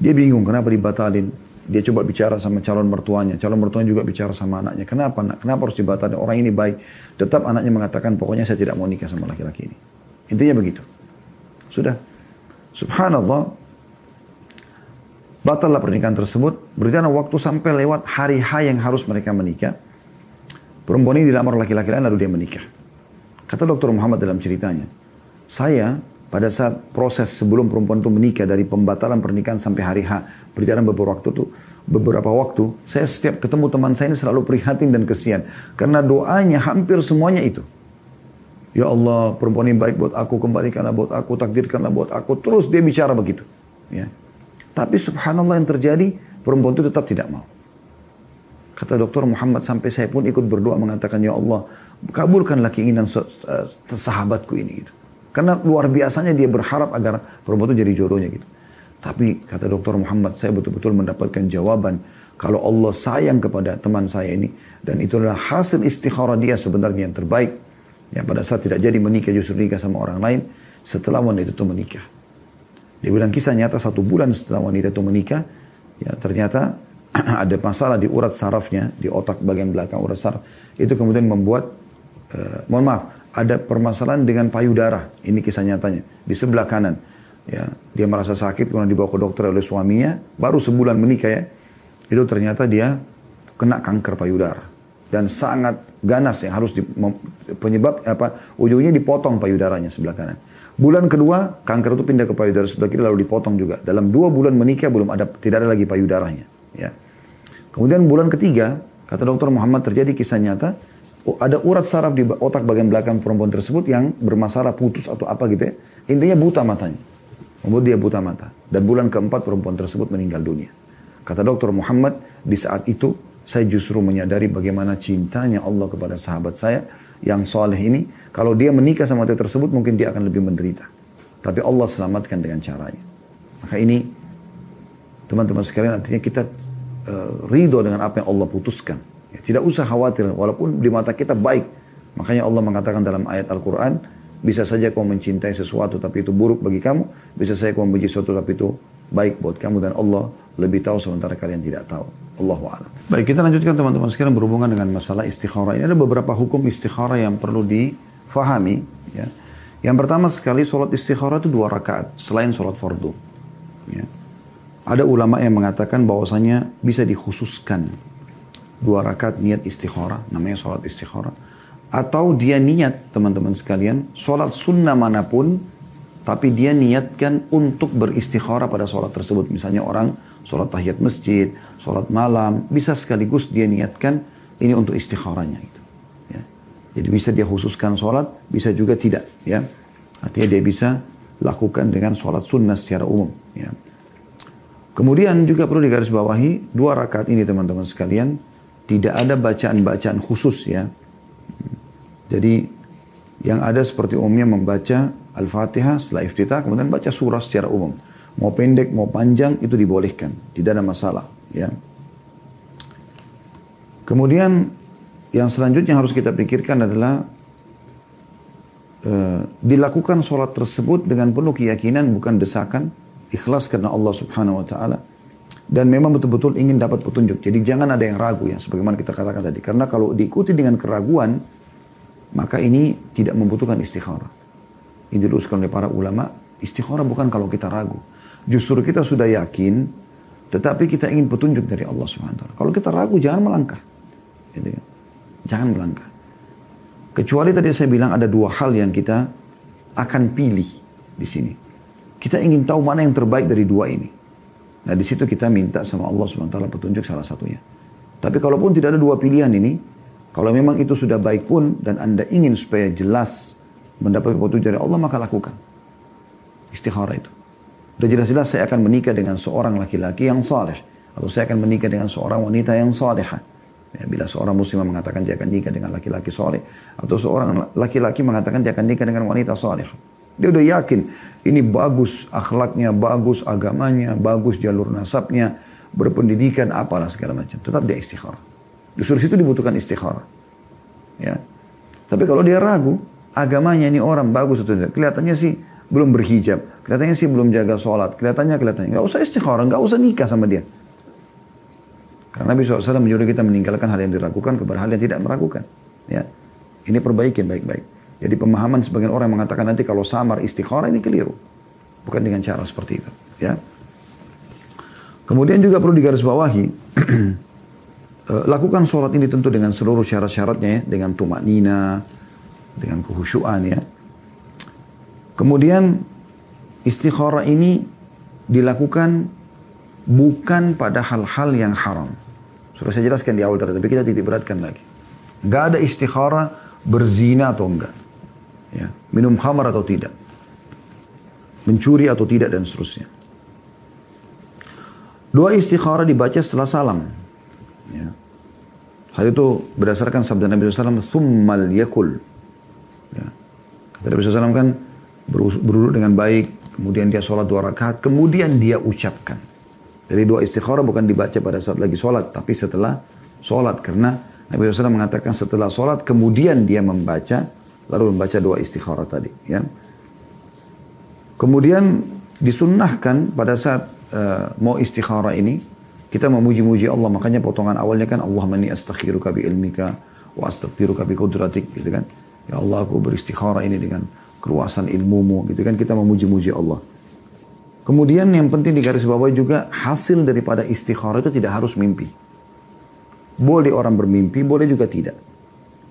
Dia bingung kenapa dibatalin. Dia coba bicara sama calon mertuanya. Calon mertuanya juga bicara sama anaknya. Kenapa nak? Kenapa harus dibatalkan? Orang ini baik. Tetap anaknya mengatakan pokoknya saya tidak mau nikah sama laki-laki ini. Intinya begitu. Sudah. Subhanallah. Batallah pernikahan tersebut. Berjalan waktu sampai lewat hari H yang harus mereka menikah. Perempuan ini dilamar laki-laki lain lalu dia menikah. Kata dokter Muhammad dalam ceritanya. Saya pada saat proses sebelum perempuan itu menikah dari pembatalan pernikahan sampai hari H berjalan beberapa waktu itu beberapa waktu saya setiap ketemu teman saya ini selalu prihatin dan kesian karena doanya hampir semuanya itu ya Allah perempuan ini baik buat aku kembalikanlah buat aku takdirkanlah buat aku terus dia bicara begitu ya tapi subhanallah yang terjadi perempuan itu tetap tidak mau kata dokter Muhammad sampai saya pun ikut berdoa mengatakan ya Allah kabulkanlah keinginan sahabatku ini gitu karena luar biasanya dia berharap agar perempuan itu jadi jodohnya gitu. Tapi kata dokter Muhammad, saya betul-betul mendapatkan jawaban kalau Allah sayang kepada teman saya ini dan itu adalah hasil istikharah dia sebenarnya yang terbaik. Ya pada saat tidak jadi menikah justru nikah sama orang lain setelah wanita itu menikah. Dia bilang kisah nyata satu bulan setelah wanita itu menikah, ya ternyata ada masalah di urat sarafnya, di otak bagian belakang urat saraf. Itu kemudian membuat, uh, mohon maaf, ada permasalahan dengan payudara. Ini kisah nyatanya. Di sebelah kanan. Ya, dia merasa sakit kemudian dibawa ke dokter oleh suaminya. Baru sebulan menikah ya. Itu ternyata dia kena kanker payudara. Dan sangat ganas yang harus di, penyebab apa ujungnya dipotong payudaranya sebelah kanan. Bulan kedua kanker itu pindah ke payudara sebelah kiri lalu dipotong juga. Dalam dua bulan menikah belum ada tidak ada lagi payudaranya. Ya. Kemudian bulan ketiga kata dokter Muhammad terjadi kisah nyata ada urat saraf di otak bagian belakang perempuan tersebut yang bermasalah putus atau apa gitu ya. Intinya buta matanya. Membuat dia buta mata. Dan bulan keempat perempuan tersebut meninggal dunia. Kata dokter Muhammad, di saat itu saya justru menyadari bagaimana cintanya Allah kepada sahabat saya yang soleh ini. Kalau dia menikah sama dia tersebut mungkin dia akan lebih menderita. Tapi Allah selamatkan dengan caranya. Maka ini teman-teman sekalian artinya kita uh, ridho dengan apa yang Allah putuskan. Ya, tidak usah khawatir, walaupun di mata kita baik. Makanya Allah mengatakan dalam ayat Al-Quran, bisa saja kau mencintai sesuatu tapi itu buruk bagi kamu, bisa saja kau membenci sesuatu tapi itu baik buat kamu dan Allah lebih tahu sementara kalian tidak tahu. Allahu a'lam. Baik, kita lanjutkan teman-teman sekarang berhubungan dengan masalah istikharah. Ini ada beberapa hukum istikharah yang perlu difahami. Ya. Yang pertama sekali sholat istikharah itu dua rakaat selain sholat fardu. Ya. Ada ulama yang mengatakan bahwasanya bisa dikhususkan dua rakaat niat istikharah, namanya sholat istikharah. Atau dia niat, teman-teman sekalian, sholat sunnah mana pun, tapi dia niatkan untuk beristikharah pada sholat tersebut. Misalnya orang sholat tahiyat masjid, sholat malam, bisa sekaligus dia niatkan ini untuk istikharahnya. Gitu. Ya. Jadi bisa dia khususkan sholat, bisa juga tidak. Ya, Artinya dia bisa lakukan dengan sholat sunnah secara umum. Ya. Kemudian juga perlu digarisbawahi, dua rakaat ini teman-teman sekalian, tidak ada bacaan-bacaan khusus ya. Jadi yang ada seperti umumnya membaca Al-Fatihah setelah iftitah, kemudian baca surah secara umum. Mau pendek, mau panjang, itu dibolehkan. Tidak ada masalah. Ya. Kemudian yang selanjutnya harus kita pikirkan adalah uh, dilakukan sholat tersebut dengan penuh keyakinan bukan desakan, ikhlas karena Allah Subhanahu Wa Taala dan memang betul-betul ingin dapat petunjuk. Jadi jangan ada yang ragu ya, sebagaimana kita katakan tadi. Karena kalau diikuti dengan keraguan, maka ini tidak membutuhkan istikharah. Ini diluruskan oleh para ulama, istikharah bukan kalau kita ragu. Justru kita sudah yakin, tetapi kita ingin petunjuk dari Allah Subhanahu Kalau kita ragu, jangan melangkah. Gitu kan? Jangan melangkah. Kecuali tadi saya bilang ada dua hal yang kita akan pilih di sini. Kita ingin tahu mana yang terbaik dari dua ini. Nah di situ kita minta sama Allah SWT petunjuk salah satunya. Tapi kalaupun tidak ada dua pilihan ini, kalau memang itu sudah baik pun dan Anda ingin supaya jelas mendapat petunjuk dari Allah, maka lakukan. Istikharah itu. Sudah jelas-jelas saya akan menikah dengan seorang laki-laki yang saleh. Atau saya akan menikah dengan seorang wanita yang salehah. Ya, bila seorang muslim mengatakan dia akan nikah dengan laki-laki soleh. Atau seorang laki-laki mengatakan dia akan nikah dengan wanita soleh. Dia udah yakin ini bagus akhlaknya, bagus agamanya, bagus jalur nasabnya, berpendidikan apalah segala macam. Tetap dia istikharah. Justru situ dibutuhkan istikharah. Ya. Tapi kalau dia ragu, agamanya ini orang bagus atau tidak, kelihatannya sih belum berhijab, kelihatannya sih belum jaga sholat, kelihatannya kelihatannya nggak usah istikharah, nggak usah nikah sama dia. Karena Nabi SAW menyuruh kita meninggalkan hal yang diragukan kepada hal yang tidak meragukan. Ya. Ini perbaikin baik-baik. Jadi pemahaman sebagian orang mengatakan nanti kalau samar istikharah ini keliru. Bukan dengan cara seperti itu. Ya. Kemudian juga perlu digarisbawahi, eh, lakukan sholat ini tentu dengan seluruh syarat-syaratnya ya, dengan tumak nina, dengan kehusyuan ya. Kemudian istikharah ini dilakukan bukan pada hal-hal yang haram. Sudah saya jelaskan di awal tadi, tapi kita titik beratkan lagi. Gak ada istikharah berzina atau enggak. Ya, minum khamar atau tidak. Mencuri atau tidak dan seterusnya. Doa istikharah dibaca setelah salam. Ya. Hal itu berdasarkan sabda Nabi SAW, Thummal yakul. Ya. Kata Nabi SAW kan, berurut dengan baik, kemudian dia sholat dua rakaat, kemudian dia ucapkan. Jadi doa istikharah bukan dibaca pada saat lagi sholat, tapi setelah sholat. Karena Nabi SAW mengatakan setelah sholat, kemudian dia membaca, lalu membaca doa istikharah tadi. Ya. Kemudian disunnahkan pada saat uh, mau istikharah ini, kita memuji-muji Allah. Makanya potongan awalnya kan, Allah mani astakhiruka bi ilmika, wa astaghfiruka bi kudratik. Gitu kan. Ya Allah aku beristikharah ini dengan keluasan ilmumu. Gitu kan. Kita memuji-muji Allah. Kemudian yang penting di garis bawah juga hasil daripada istikharah itu tidak harus mimpi. Boleh orang bermimpi, boleh juga tidak.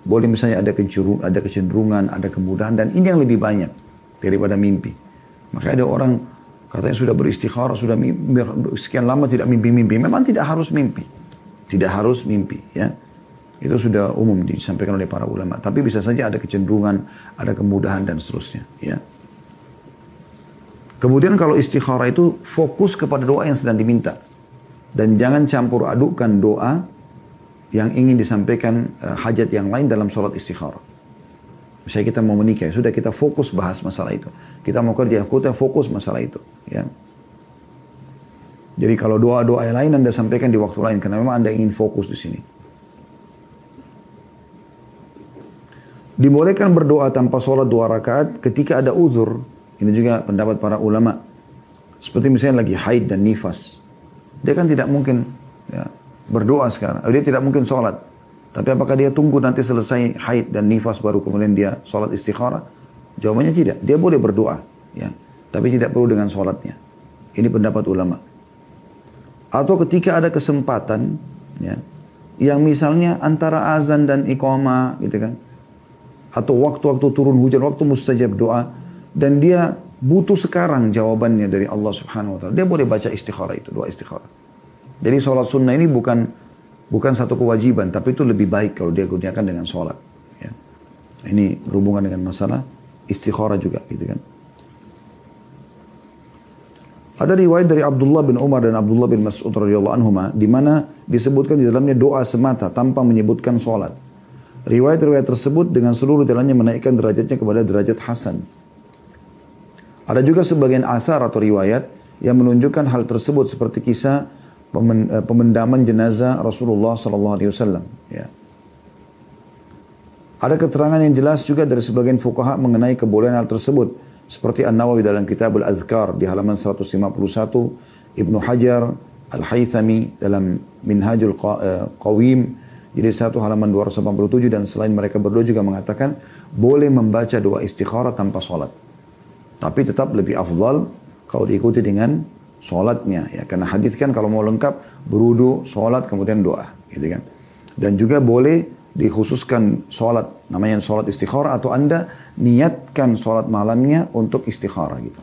Boleh misalnya ada kecenderungan, ada kecenderungan, ada kemudahan dan ini yang lebih banyak daripada mimpi. Maka ada orang katanya sudah beristikharah, sudah mimpi, sekian lama tidak mimpi-mimpi. Memang tidak harus mimpi. Tidak harus mimpi ya. Itu sudah umum disampaikan oleh para ulama. Tapi bisa saja ada kecenderungan, ada kemudahan dan seterusnya ya. Kemudian kalau istikharah itu fokus kepada doa yang sedang diminta. Dan jangan campur adukkan doa yang ingin disampaikan uh, hajat yang lain dalam sholat istikharah. Misalnya kita mau menikah, ya sudah kita fokus bahas masalah itu. Kita mau kerja, kita fokus masalah itu. Ya. Jadi kalau doa-doa yang lain Anda sampaikan di waktu lain, karena memang Anda ingin fokus di sini. Dibolehkan berdoa tanpa sholat dua rakaat ketika ada uzur ini juga pendapat para ulama. Seperti misalnya lagi haid dan nifas. Dia kan tidak mungkin ya, berdoa sekarang. Dia tidak mungkin sholat. Tapi apakah dia tunggu nanti selesai haid dan nifas baru kemudian dia sholat istikharah? Jawabannya tidak. Dia boleh berdoa. ya, Tapi tidak perlu dengan sholatnya. Ini pendapat ulama. Atau ketika ada kesempatan, ya, yang misalnya antara azan dan iqamah, gitu kan, atau waktu-waktu turun hujan, waktu mustajab doa, dan dia butuh sekarang jawabannya dari Allah Subhanahu wa taala. Dia boleh baca istikharah itu, doa istikharah. Jadi sholat sunnah ini bukan bukan satu kewajiban, tapi itu lebih baik kalau dia gunakan dengan sholat. Ya. Ini berhubungan dengan masalah istikharah juga gitu kan. Ada riwayat dari Abdullah bin Umar dan Abdullah bin Mas'ud radhiyallahu anhuma di mana disebutkan di dalamnya doa semata tanpa menyebutkan sholat. Riwayat-riwayat tersebut dengan seluruh jalannya menaikkan derajatnya kepada derajat hasan. Ada juga sebagian athar atau riwayat yang menunjukkan hal tersebut seperti kisah pemendaman jenazah Rasulullah sallallahu alaihi wasallam, ya. Ada keterangan yang jelas juga dari sebagian fukaha mengenai kebolehan hal tersebut. Seperti An-Nawawi dalam kitab Al-Azkar di halaman 151, Ibnu Hajar Al-Haythami dalam Minhajul eh, Qawim jadi satu halaman 287 dan selain mereka berdua juga mengatakan boleh membaca doa istikharah tanpa sholat. Tapi tetap lebih afdal kalau diikuti dengan sholatnya ya. Karena hadis kan kalau mau lengkap berudu sholat kemudian doa gitu kan. Dan juga boleh dikhususkan sholat namanya sholat istikharah atau anda niatkan sholat malamnya untuk istikharah gitu.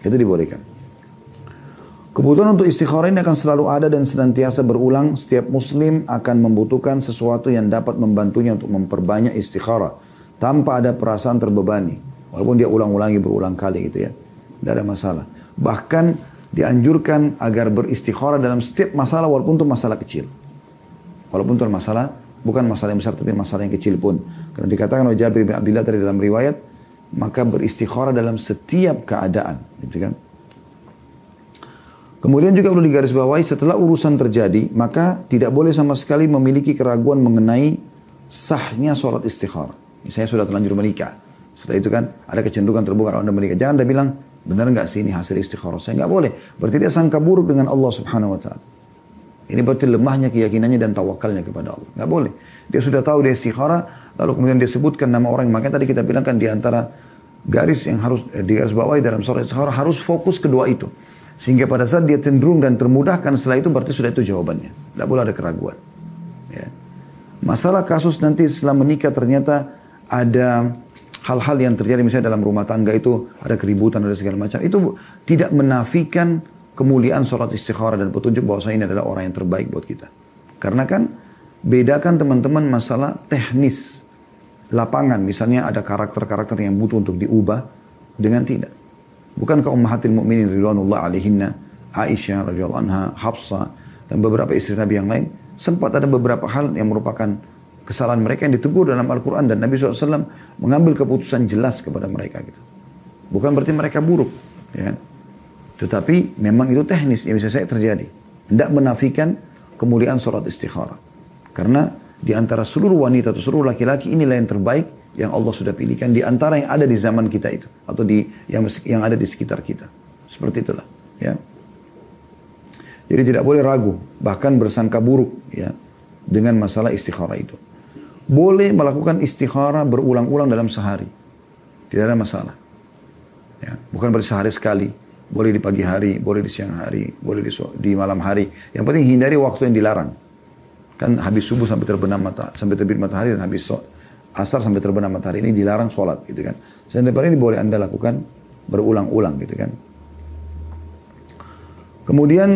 Itu dibolehkan. Kebutuhan untuk istikharah ini akan selalu ada dan senantiasa berulang. Setiap muslim akan membutuhkan sesuatu yang dapat membantunya untuk memperbanyak istikharah tanpa ada perasaan terbebani. Walaupun dia ulang-ulangi berulang kali gitu ya. Tidak ada masalah. Bahkan dianjurkan agar beristikharah dalam setiap masalah walaupun itu masalah kecil walaupun itu masalah Bukan masalah yang besar tapi masalah yang kecil pun. Karena dikatakan oleh Jabir bin Abdullah tadi dalam riwayat, maka beristikharah dalam setiap keadaan. Gitu kan? Kemudian juga perlu digarisbawahi setelah urusan terjadi, maka tidak boleh sama sekali memiliki keraguan mengenai sahnya sholat istikharah. Misalnya sudah terlanjur menikah. Setelah itu kan ada kecenderungan terbuka kalau anda menikah. Jangan anda bilang, benar nggak sih ini hasil istikharah? Saya nggak boleh. Berarti dia sangka buruk dengan Allah subhanahu wa ta'ala. Ini berarti lemahnya keyakinannya dan tawakalnya kepada Allah. Nggak boleh. Dia sudah tahu dia istikharah, lalu kemudian dia sebutkan nama orang. Makanya tadi kita bilang kan di antara garis yang harus eh, di garis bawahi dalam surah istikharah harus fokus kedua itu. Sehingga pada saat dia cenderung dan termudahkan setelah itu berarti sudah itu jawabannya. Tidak boleh ada keraguan. Ya. Masalah kasus nanti setelah menikah ternyata ada hal-hal yang terjadi misalnya dalam rumah tangga itu ada keributan ada segala macam itu tidak menafikan kemuliaan sholat istikharah dan petunjuk bahwa ini adalah orang yang terbaik buat kita. Karena kan bedakan teman-teman masalah teknis lapangan. Misalnya ada karakter-karakter yang butuh untuk diubah dengan tidak. Bukankah ummahatil mu'minin ridwanullah alaihinna, Aisyah radhiyallahu anha, Hafsah, dan beberapa istri Nabi yang lain, sempat ada beberapa hal yang merupakan kesalahan mereka yang ditegur dalam Al-Quran dan Nabi SAW mengambil keputusan jelas kepada mereka gitu. Bukan berarti mereka buruk, ya. Tetapi memang itu teknis yang bisa saya terjadi. Tidak menafikan kemuliaan sholat istikharah. Karena di antara seluruh wanita atau seluruh laki-laki inilah yang terbaik yang Allah sudah pilihkan di antara yang ada di zaman kita itu atau di yang yang ada di sekitar kita. Seperti itulah, ya. Jadi tidak boleh ragu, bahkan bersangka buruk ya dengan masalah istikharah itu. Boleh melakukan istikharah berulang-ulang dalam sehari. Tidak ada masalah. Ya, bukan berarti sehari sekali, boleh di pagi hari, boleh di siang hari, boleh di, di malam hari. Yang penting hindari waktu yang dilarang. Kan habis subuh sampai terbenam mata, sampai terbit matahari dan habis so, asar sampai terbenam matahari ini dilarang sholat gitu kan. Sedangkan ini boleh anda lakukan berulang-ulang gitu kan. Kemudian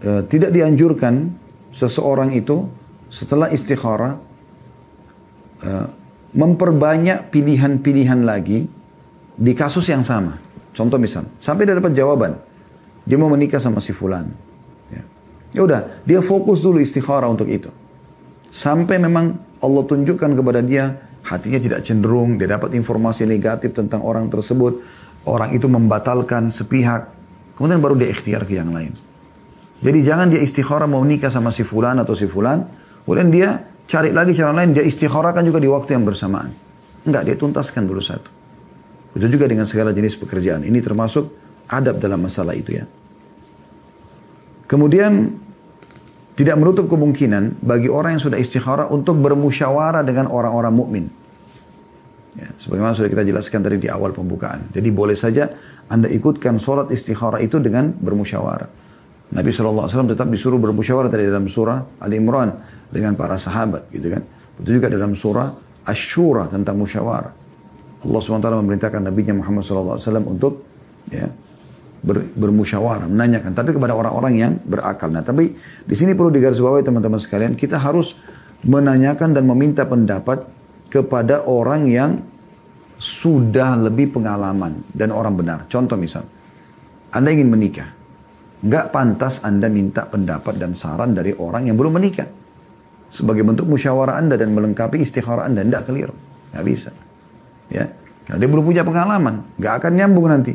e, tidak dianjurkan seseorang itu setelah istikharah e, memperbanyak pilihan-pilihan lagi di kasus yang sama. Contoh misal, sampai dia dapat jawaban. Dia mau menikah sama si fulan. Ya. ya udah, dia fokus dulu istikharah untuk itu. Sampai memang Allah tunjukkan kepada dia hatinya tidak cenderung, dia dapat informasi negatif tentang orang tersebut, orang itu membatalkan sepihak, kemudian baru dia ikhtiar ke yang lain. Jadi jangan dia istikharah mau nikah sama si fulan atau si fulan, kemudian dia cari lagi cara lain, dia istikharahkan juga di waktu yang bersamaan. Enggak, dia tuntaskan dulu satu. Itu juga dengan segala jenis pekerjaan. Ini termasuk adab dalam masalah itu ya. Kemudian tidak menutup kemungkinan bagi orang yang sudah istikharah untuk bermusyawarah dengan orang-orang mukmin. Ya, sebagaimana sudah kita jelaskan tadi di awal pembukaan. Jadi boleh saja Anda ikutkan sholat istikharah itu dengan bermusyawarah. Nabi SAW tetap disuruh bermusyawarah tadi dalam surah Ali Imran dengan para sahabat gitu kan. Itu juga dalam surah Ashura tentang musyawarah. Allah SWT memerintahkan Nabi Muhammad SAW untuk ya, ber, bermusyawarah, menanyakan. Tapi kepada orang-orang yang berakal. Nah, tapi di sini perlu digarisbawahi teman-teman sekalian, kita harus menanyakan dan meminta pendapat kepada orang yang sudah lebih pengalaman dan orang benar. Contoh misal, Anda ingin menikah. Nggak pantas Anda minta pendapat dan saran dari orang yang belum menikah. Sebagai bentuk musyawarah Anda dan melengkapi istikharah Anda. Tidak keliru. Nggak bisa. Ya. Karena dia belum punya pengalaman. Nggak akan nyambung nanti.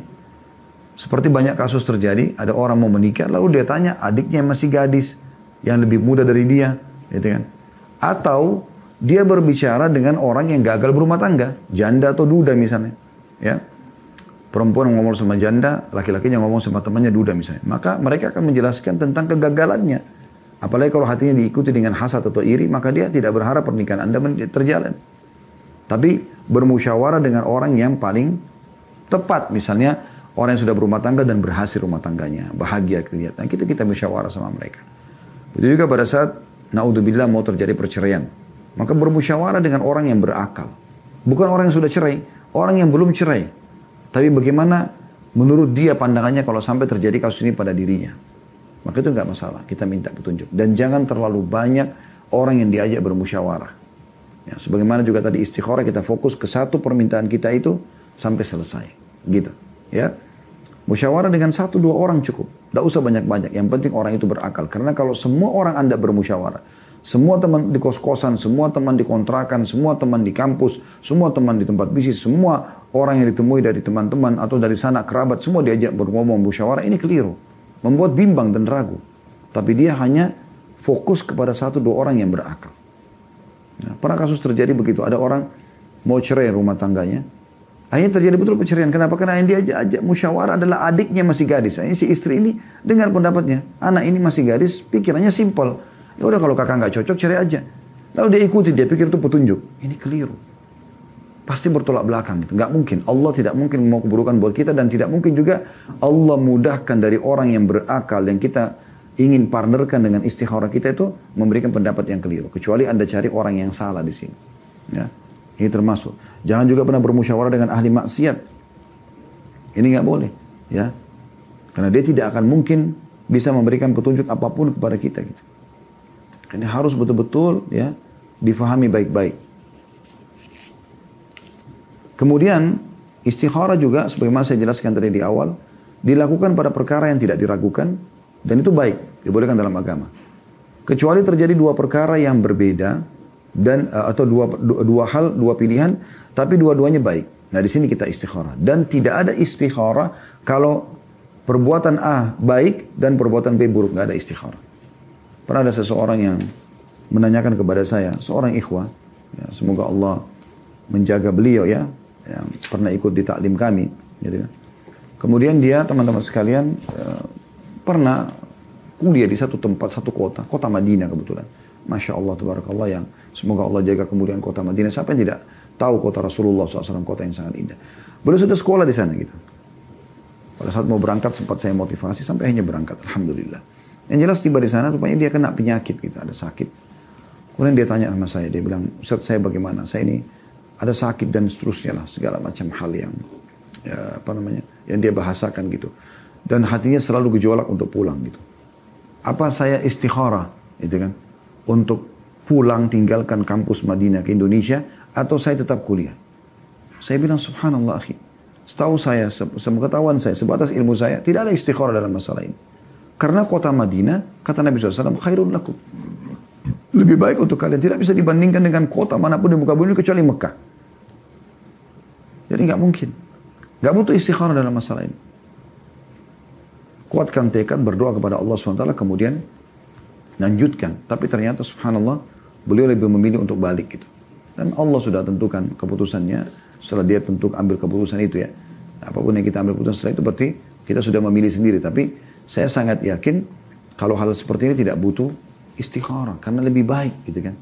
Seperti banyak kasus terjadi, ada orang mau menikah, lalu dia tanya adiknya yang masih gadis, yang lebih muda dari dia, gitu kan? Atau dia berbicara dengan orang yang gagal berumah tangga, janda atau duda misalnya, ya. Perempuan ngomong sama janda, laki-lakinya ngomong sama temannya duda misalnya. Maka mereka akan menjelaskan tentang kegagalannya. Apalagi kalau hatinya diikuti dengan hasad atau iri, maka dia tidak berharap pernikahan Anda terjalan. Tapi bermusyawarah dengan orang yang paling tepat. Misalnya orang yang sudah berumah tangga dan berhasil rumah tangganya. Bahagia kelihatan. Kita kita musyawarah sama mereka. Itu juga pada saat naudzubillah mau terjadi perceraian. Maka bermusyawarah dengan orang yang berakal. Bukan orang yang sudah cerai, orang yang belum cerai. Tapi bagaimana menurut dia pandangannya kalau sampai terjadi kasus ini pada dirinya. Maka itu nggak masalah, kita minta petunjuk. Dan jangan terlalu banyak orang yang diajak bermusyawarah. Ya, sebagaimana juga tadi istikharah kita fokus ke satu permintaan kita itu sampai selesai. Gitu. Ya. Musyawarah dengan satu dua orang cukup. Tidak usah banyak-banyak. Yang penting orang itu berakal. Karena kalau semua orang Anda bermusyawarah, semua teman di kos-kosan, semua teman di kontrakan, semua teman di kampus, semua teman di tempat bisnis, semua orang yang ditemui dari teman-teman atau dari sanak kerabat, semua diajak berngomong musyawarah, ini keliru. Membuat bimbang dan ragu. Tapi dia hanya fokus kepada satu dua orang yang berakal. Nah, pernah kasus terjadi begitu, ada orang mau cerai rumah tangganya, Akhirnya terjadi betul perceraian. Kenapa? Karena yang diajak ajak musyawarah adalah adiknya masih gadis. Akhirnya si istri ini dengar pendapatnya. Anak ini masih gadis, pikirannya simpel. Ya udah kalau kakak nggak cocok cerai aja. Lalu dia ikuti, dia pikir itu petunjuk. Ini keliru. Pasti bertolak belakang gitu. Nggak mungkin. Allah tidak mungkin mau keburukan buat kita dan tidak mungkin juga Allah mudahkan dari orang yang berakal yang kita ingin partnerkan dengan istikharah kita itu memberikan pendapat yang keliru. Kecuali Anda cari orang yang salah di sini. Ya. Ini termasuk. Jangan juga pernah bermusyawarah dengan ahli maksiat. Ini nggak boleh. Ya. Karena dia tidak akan mungkin bisa memberikan petunjuk apa pun kepada kita gitu. Ini harus betul-betul ya difahami baik-baik. Kemudian istikharah juga sebagaimana saya jelaskan tadi di awal dilakukan pada perkara yang tidak diragukan dan itu baik dibolehkan dalam agama. Kecuali terjadi dua perkara yang berbeda dan uh, atau dua, dua dua hal dua pilihan tapi dua-duanya baik. Nah di sini kita istikharah dan tidak ada istikharah kalau perbuatan A baik dan perbuatan B buruk nggak ada istikharah. Pernah ada seseorang yang menanyakan kepada saya, seorang ikhwah, ya, semoga Allah menjaga beliau ya, yang pernah ikut di taklim kami. Gitu. Kan. Kemudian dia teman-teman sekalian uh, pernah kuliah di satu tempat, satu kota, kota Madinah kebetulan. Masya Allah, tabarakallah yang semoga Allah jaga kemudian kota Madinah. Siapa yang tidak tahu kota Rasulullah SAW, kota yang sangat indah. Beliau sudah sekolah di sana gitu. Pada saat mau berangkat sempat saya motivasi sampai akhirnya berangkat. Alhamdulillah. Yang jelas tiba di sana rupanya dia kena penyakit gitu, ada sakit. Kemudian dia tanya sama saya, dia bilang, Ustaz saya bagaimana? Saya ini ada sakit dan seterusnya lah, segala macam hal yang ya, apa namanya, yang dia bahasakan gitu. Dan hatinya selalu gejolak untuk pulang gitu. Apa saya istikharah, gitu kan, untuk pulang tinggalkan kampus Madinah ke Indonesia atau saya tetap kuliah? Saya bilang subhanallah akhi. Setahu saya, sepengetahuan saya, sebatas ilmu saya, tidak ada istikharah dalam masalah ini. Karena kota Madinah, kata Nabi SAW, khairun lakum. Lebih baik untuk kalian. Tidak bisa dibandingkan dengan kota mana pun di muka bumi kecuali Mekah. Jadi nggak mungkin. Nggak butuh istikharah dalam masalah ini. Kuatkan tekad berdoa kepada Allah SWT kemudian lanjutkan. Tapi ternyata subhanallah beliau lebih memilih untuk balik gitu. Dan Allah sudah tentukan keputusannya setelah dia tentu ambil keputusan itu ya. Apa pun yang kita ambil keputusan setelah itu berarti kita sudah memilih sendiri. Tapi saya sangat yakin kalau hal seperti ini tidak butuh istikharah karena lebih baik gitu kan.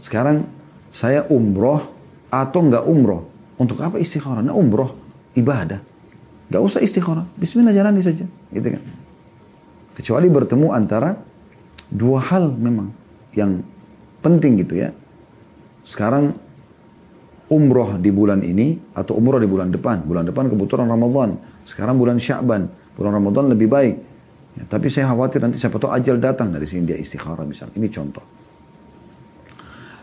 Sekarang saya umroh atau nggak umroh. Untuk apa istikharah? Nah umroh ibadah. Gak usah istikharah. Bismillah jalani saja. Gitu kan. Kecuali bertemu antara dua hal memang yang penting gitu ya. Sekarang umroh di bulan ini atau umroh di bulan depan. Bulan depan kebetulan Ramadan. Sekarang bulan Sya'ban. Bulan Ramadan lebih baik. Ya, tapi saya khawatir nanti siapa tahu ajal datang dari sini dia istikharah misalnya. Ini contoh.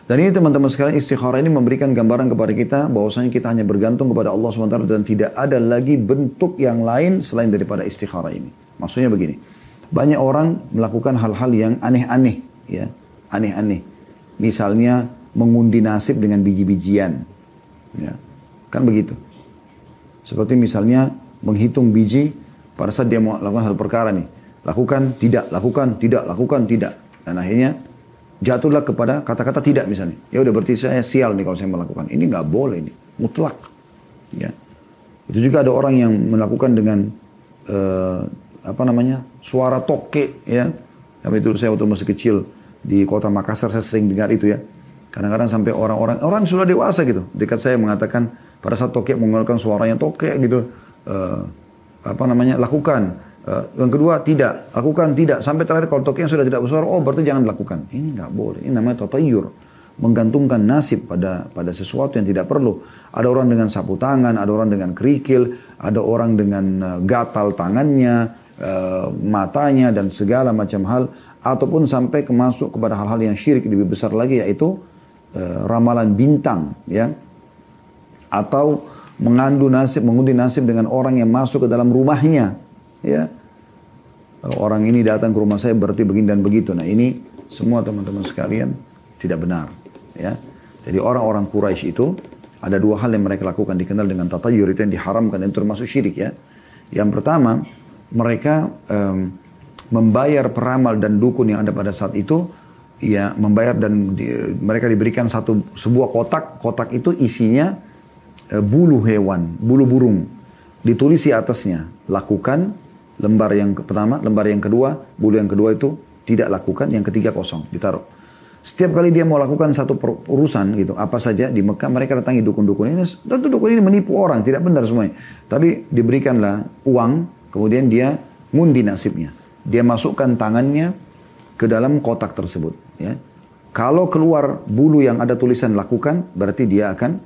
Dan ini teman-teman sekalian istikharah ini memberikan gambaran kepada kita bahwasanya kita hanya bergantung kepada Allah SWT dan tidak ada lagi bentuk yang lain selain daripada istikharah ini. Maksudnya begini, banyak orang melakukan hal-hal yang aneh-aneh, ya, aneh-aneh. Misalnya mengundi nasib dengan biji-bijian, ya, kan begitu. Seperti misalnya menghitung biji pada saat dia mau lakukan satu perkara nih, lakukan tidak, lakukan tidak, lakukan tidak, dan akhirnya jatuhlah kepada kata-kata tidak misalnya. Ya udah berarti saya sial nih kalau saya melakukan. Ini nggak boleh ini, mutlak. Ya. Itu juga ada orang yang melakukan dengan uh, apa namanya suara toke ya. Tapi itu saya waktu masih kecil di kota Makassar saya sering dengar itu ya. Kadang-kadang sampai orang-orang orang sudah dewasa gitu dekat saya mengatakan pada saat toke mengeluarkan suaranya toke gitu uh, apa namanya lakukan yang kedua tidak, lakukan tidak. Sampai terakhir kalau yang sudah tidak bersuara, oh berarti jangan lakukan. Ini nggak boleh. Ini namanya tatayur. Menggantungkan nasib pada pada sesuatu yang tidak perlu. Ada orang dengan sapu tangan, ada orang dengan kerikil, ada orang dengan uh, gatal tangannya, uh, matanya dan segala macam hal. Ataupun sampai kemasuk kepada hal-hal yang syirik lebih besar lagi yaitu ramalan bintang, ya. Atau mengandu nasib, mengundi nasib dengan orang yang masuk ke dalam rumahnya, ya kalau orang ini datang ke rumah saya berarti begini dan begitu. Nah ini semua teman-teman sekalian tidak benar. Ya. Jadi orang-orang Quraisy itu ada dua hal yang mereka lakukan dikenal dengan tatayur itu yang diharamkan dan termasuk syirik ya. Yang pertama mereka um, membayar peramal dan dukun yang ada pada saat itu ya membayar dan di, mereka diberikan satu sebuah kotak kotak itu isinya uh, bulu hewan bulu burung ditulis di atasnya lakukan lembar yang pertama, lembar yang kedua, bulu yang kedua itu tidak lakukan, yang ketiga kosong, ditaruh. Setiap kali dia mau lakukan satu urusan gitu, apa saja di Mekah mereka datangi dukun-dukun ini, tentu dukun ini menipu orang, tidak benar semuanya. Tapi diberikanlah uang, kemudian dia ngundi nasibnya. Dia masukkan tangannya ke dalam kotak tersebut. Ya. Kalau keluar bulu yang ada tulisan lakukan, berarti dia akan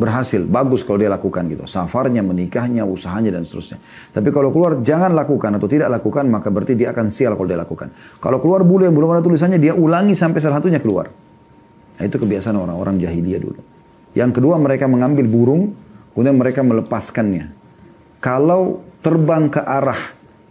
berhasil, bagus kalau dia lakukan gitu. Safarnya, menikahnya, usahanya dan seterusnya. Tapi kalau keluar jangan lakukan atau tidak lakukan, maka berarti dia akan sial kalau dia lakukan. Kalau keluar bulu yang belum ada tulisannya, dia ulangi sampai salah satunya keluar. Nah, itu kebiasaan orang-orang jahiliyah dulu. Yang kedua mereka mengambil burung, kemudian mereka melepaskannya. Kalau terbang ke arah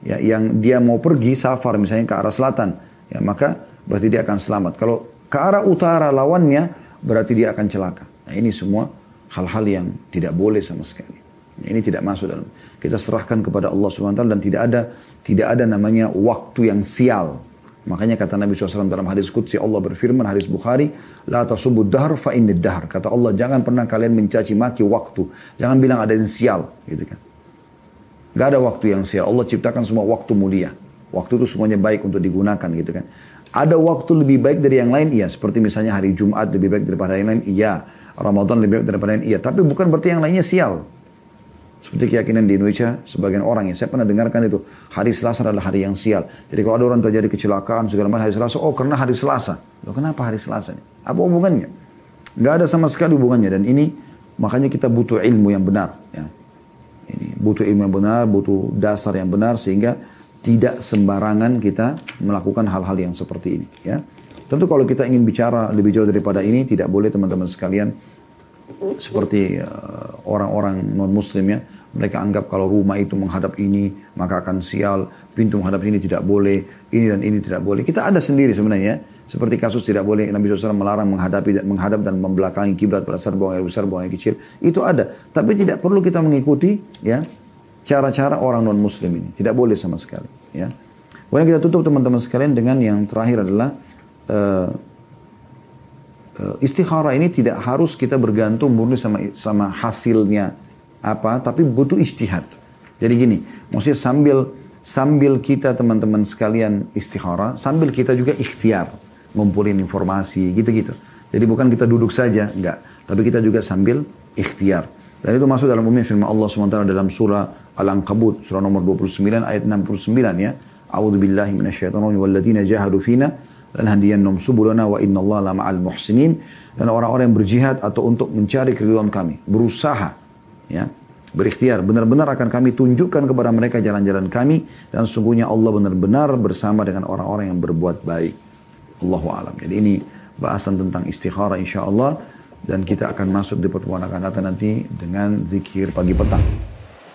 ya, yang dia mau pergi, safar misalnya ke arah selatan, ya maka berarti dia akan selamat. Kalau ke arah utara lawannya, berarti dia akan celaka. Nah ini semua hal-hal yang tidak boleh sama sekali. Ini tidak masuk dalam kita serahkan kepada Allah taala dan tidak ada tidak ada namanya waktu yang sial. Makanya kata Nabi SAW dalam hadis Qudsi Allah berfirman hadis Bukhari, La tasubud dahr fa innid dahr. Kata Allah, jangan pernah kalian mencaci maki waktu. Jangan bilang ada yang sial. Gitu kan. Gak ada waktu yang sial. Allah ciptakan semua waktu mulia. Waktu itu semuanya baik untuk digunakan gitu kan. Ada waktu lebih baik dari yang lain? Iya. Seperti misalnya hari Jumat lebih baik daripada yang lain? Iya. Ramadan lebih baik daripada yang iya. Tapi bukan berarti yang lainnya sial. Seperti keyakinan di Indonesia, sebagian orang ya. Saya pernah dengarkan itu. Hari Selasa adalah hari yang sial. Jadi kalau ada orang terjadi kecelakaan, segala macam hari Selasa. Oh karena hari Selasa. Loh kenapa hari Selasa? Ini? Apa hubungannya? Gak ada sama sekali hubungannya. Dan ini makanya kita butuh ilmu yang benar. Ya. Ini butuh ilmu yang benar, butuh dasar yang benar. Sehingga tidak sembarangan kita melakukan hal-hal yang seperti ini. Ya. Tentu kalau kita ingin bicara lebih jauh daripada ini, tidak boleh teman-teman sekalian seperti uh, orang-orang non-muslim ya. Mereka anggap kalau rumah itu menghadap ini, maka akan sial. Pintu menghadap ini tidak boleh, ini dan ini tidak boleh. Kita ada sendiri sebenarnya. Seperti kasus tidak boleh Nabi SAW melarang menghadapi menghadap dan membelakangi kiblat pada saat buang air besar, buang air kecil. Itu ada. Tapi tidak perlu kita mengikuti ya cara-cara orang non-muslim ini. Tidak boleh sama sekali. Ya. Kemudian kita tutup teman-teman sekalian dengan yang terakhir adalah uh, istikharah ini tidak harus kita bergantung murni sama sama hasilnya apa, tapi butuh istihad. Jadi gini, maksudnya sambil sambil kita teman-teman sekalian istikharah, sambil kita juga ikhtiar ngumpulin informasi gitu-gitu. Jadi bukan kita duduk saja, enggak, tapi kita juga sambil ikhtiar. Dan itu masuk dalam umum firman Allah SWT dalam surah Al-Ankabut, surah nomor 29 ayat 69 ya. A'udzu billahi minasyaitonir rajim jahadu fina lanhdiyannahum subulana wa innallaha la ma'al muhsinin. Dan orang-orang yang berjihad atau untuk mencari keridhaan kami berusaha ya berikhtiar benar-benar akan kami tunjukkan kepada mereka jalan-jalan kami dan sungguhnya Allah benar-benar bersama dengan orang-orang yang berbuat baik. Allahu alam. Jadi ini bahasan tentang istikharah insya Allah. Dan kita akan masuk di pertemuan akan datang nanti dengan zikir pagi petang.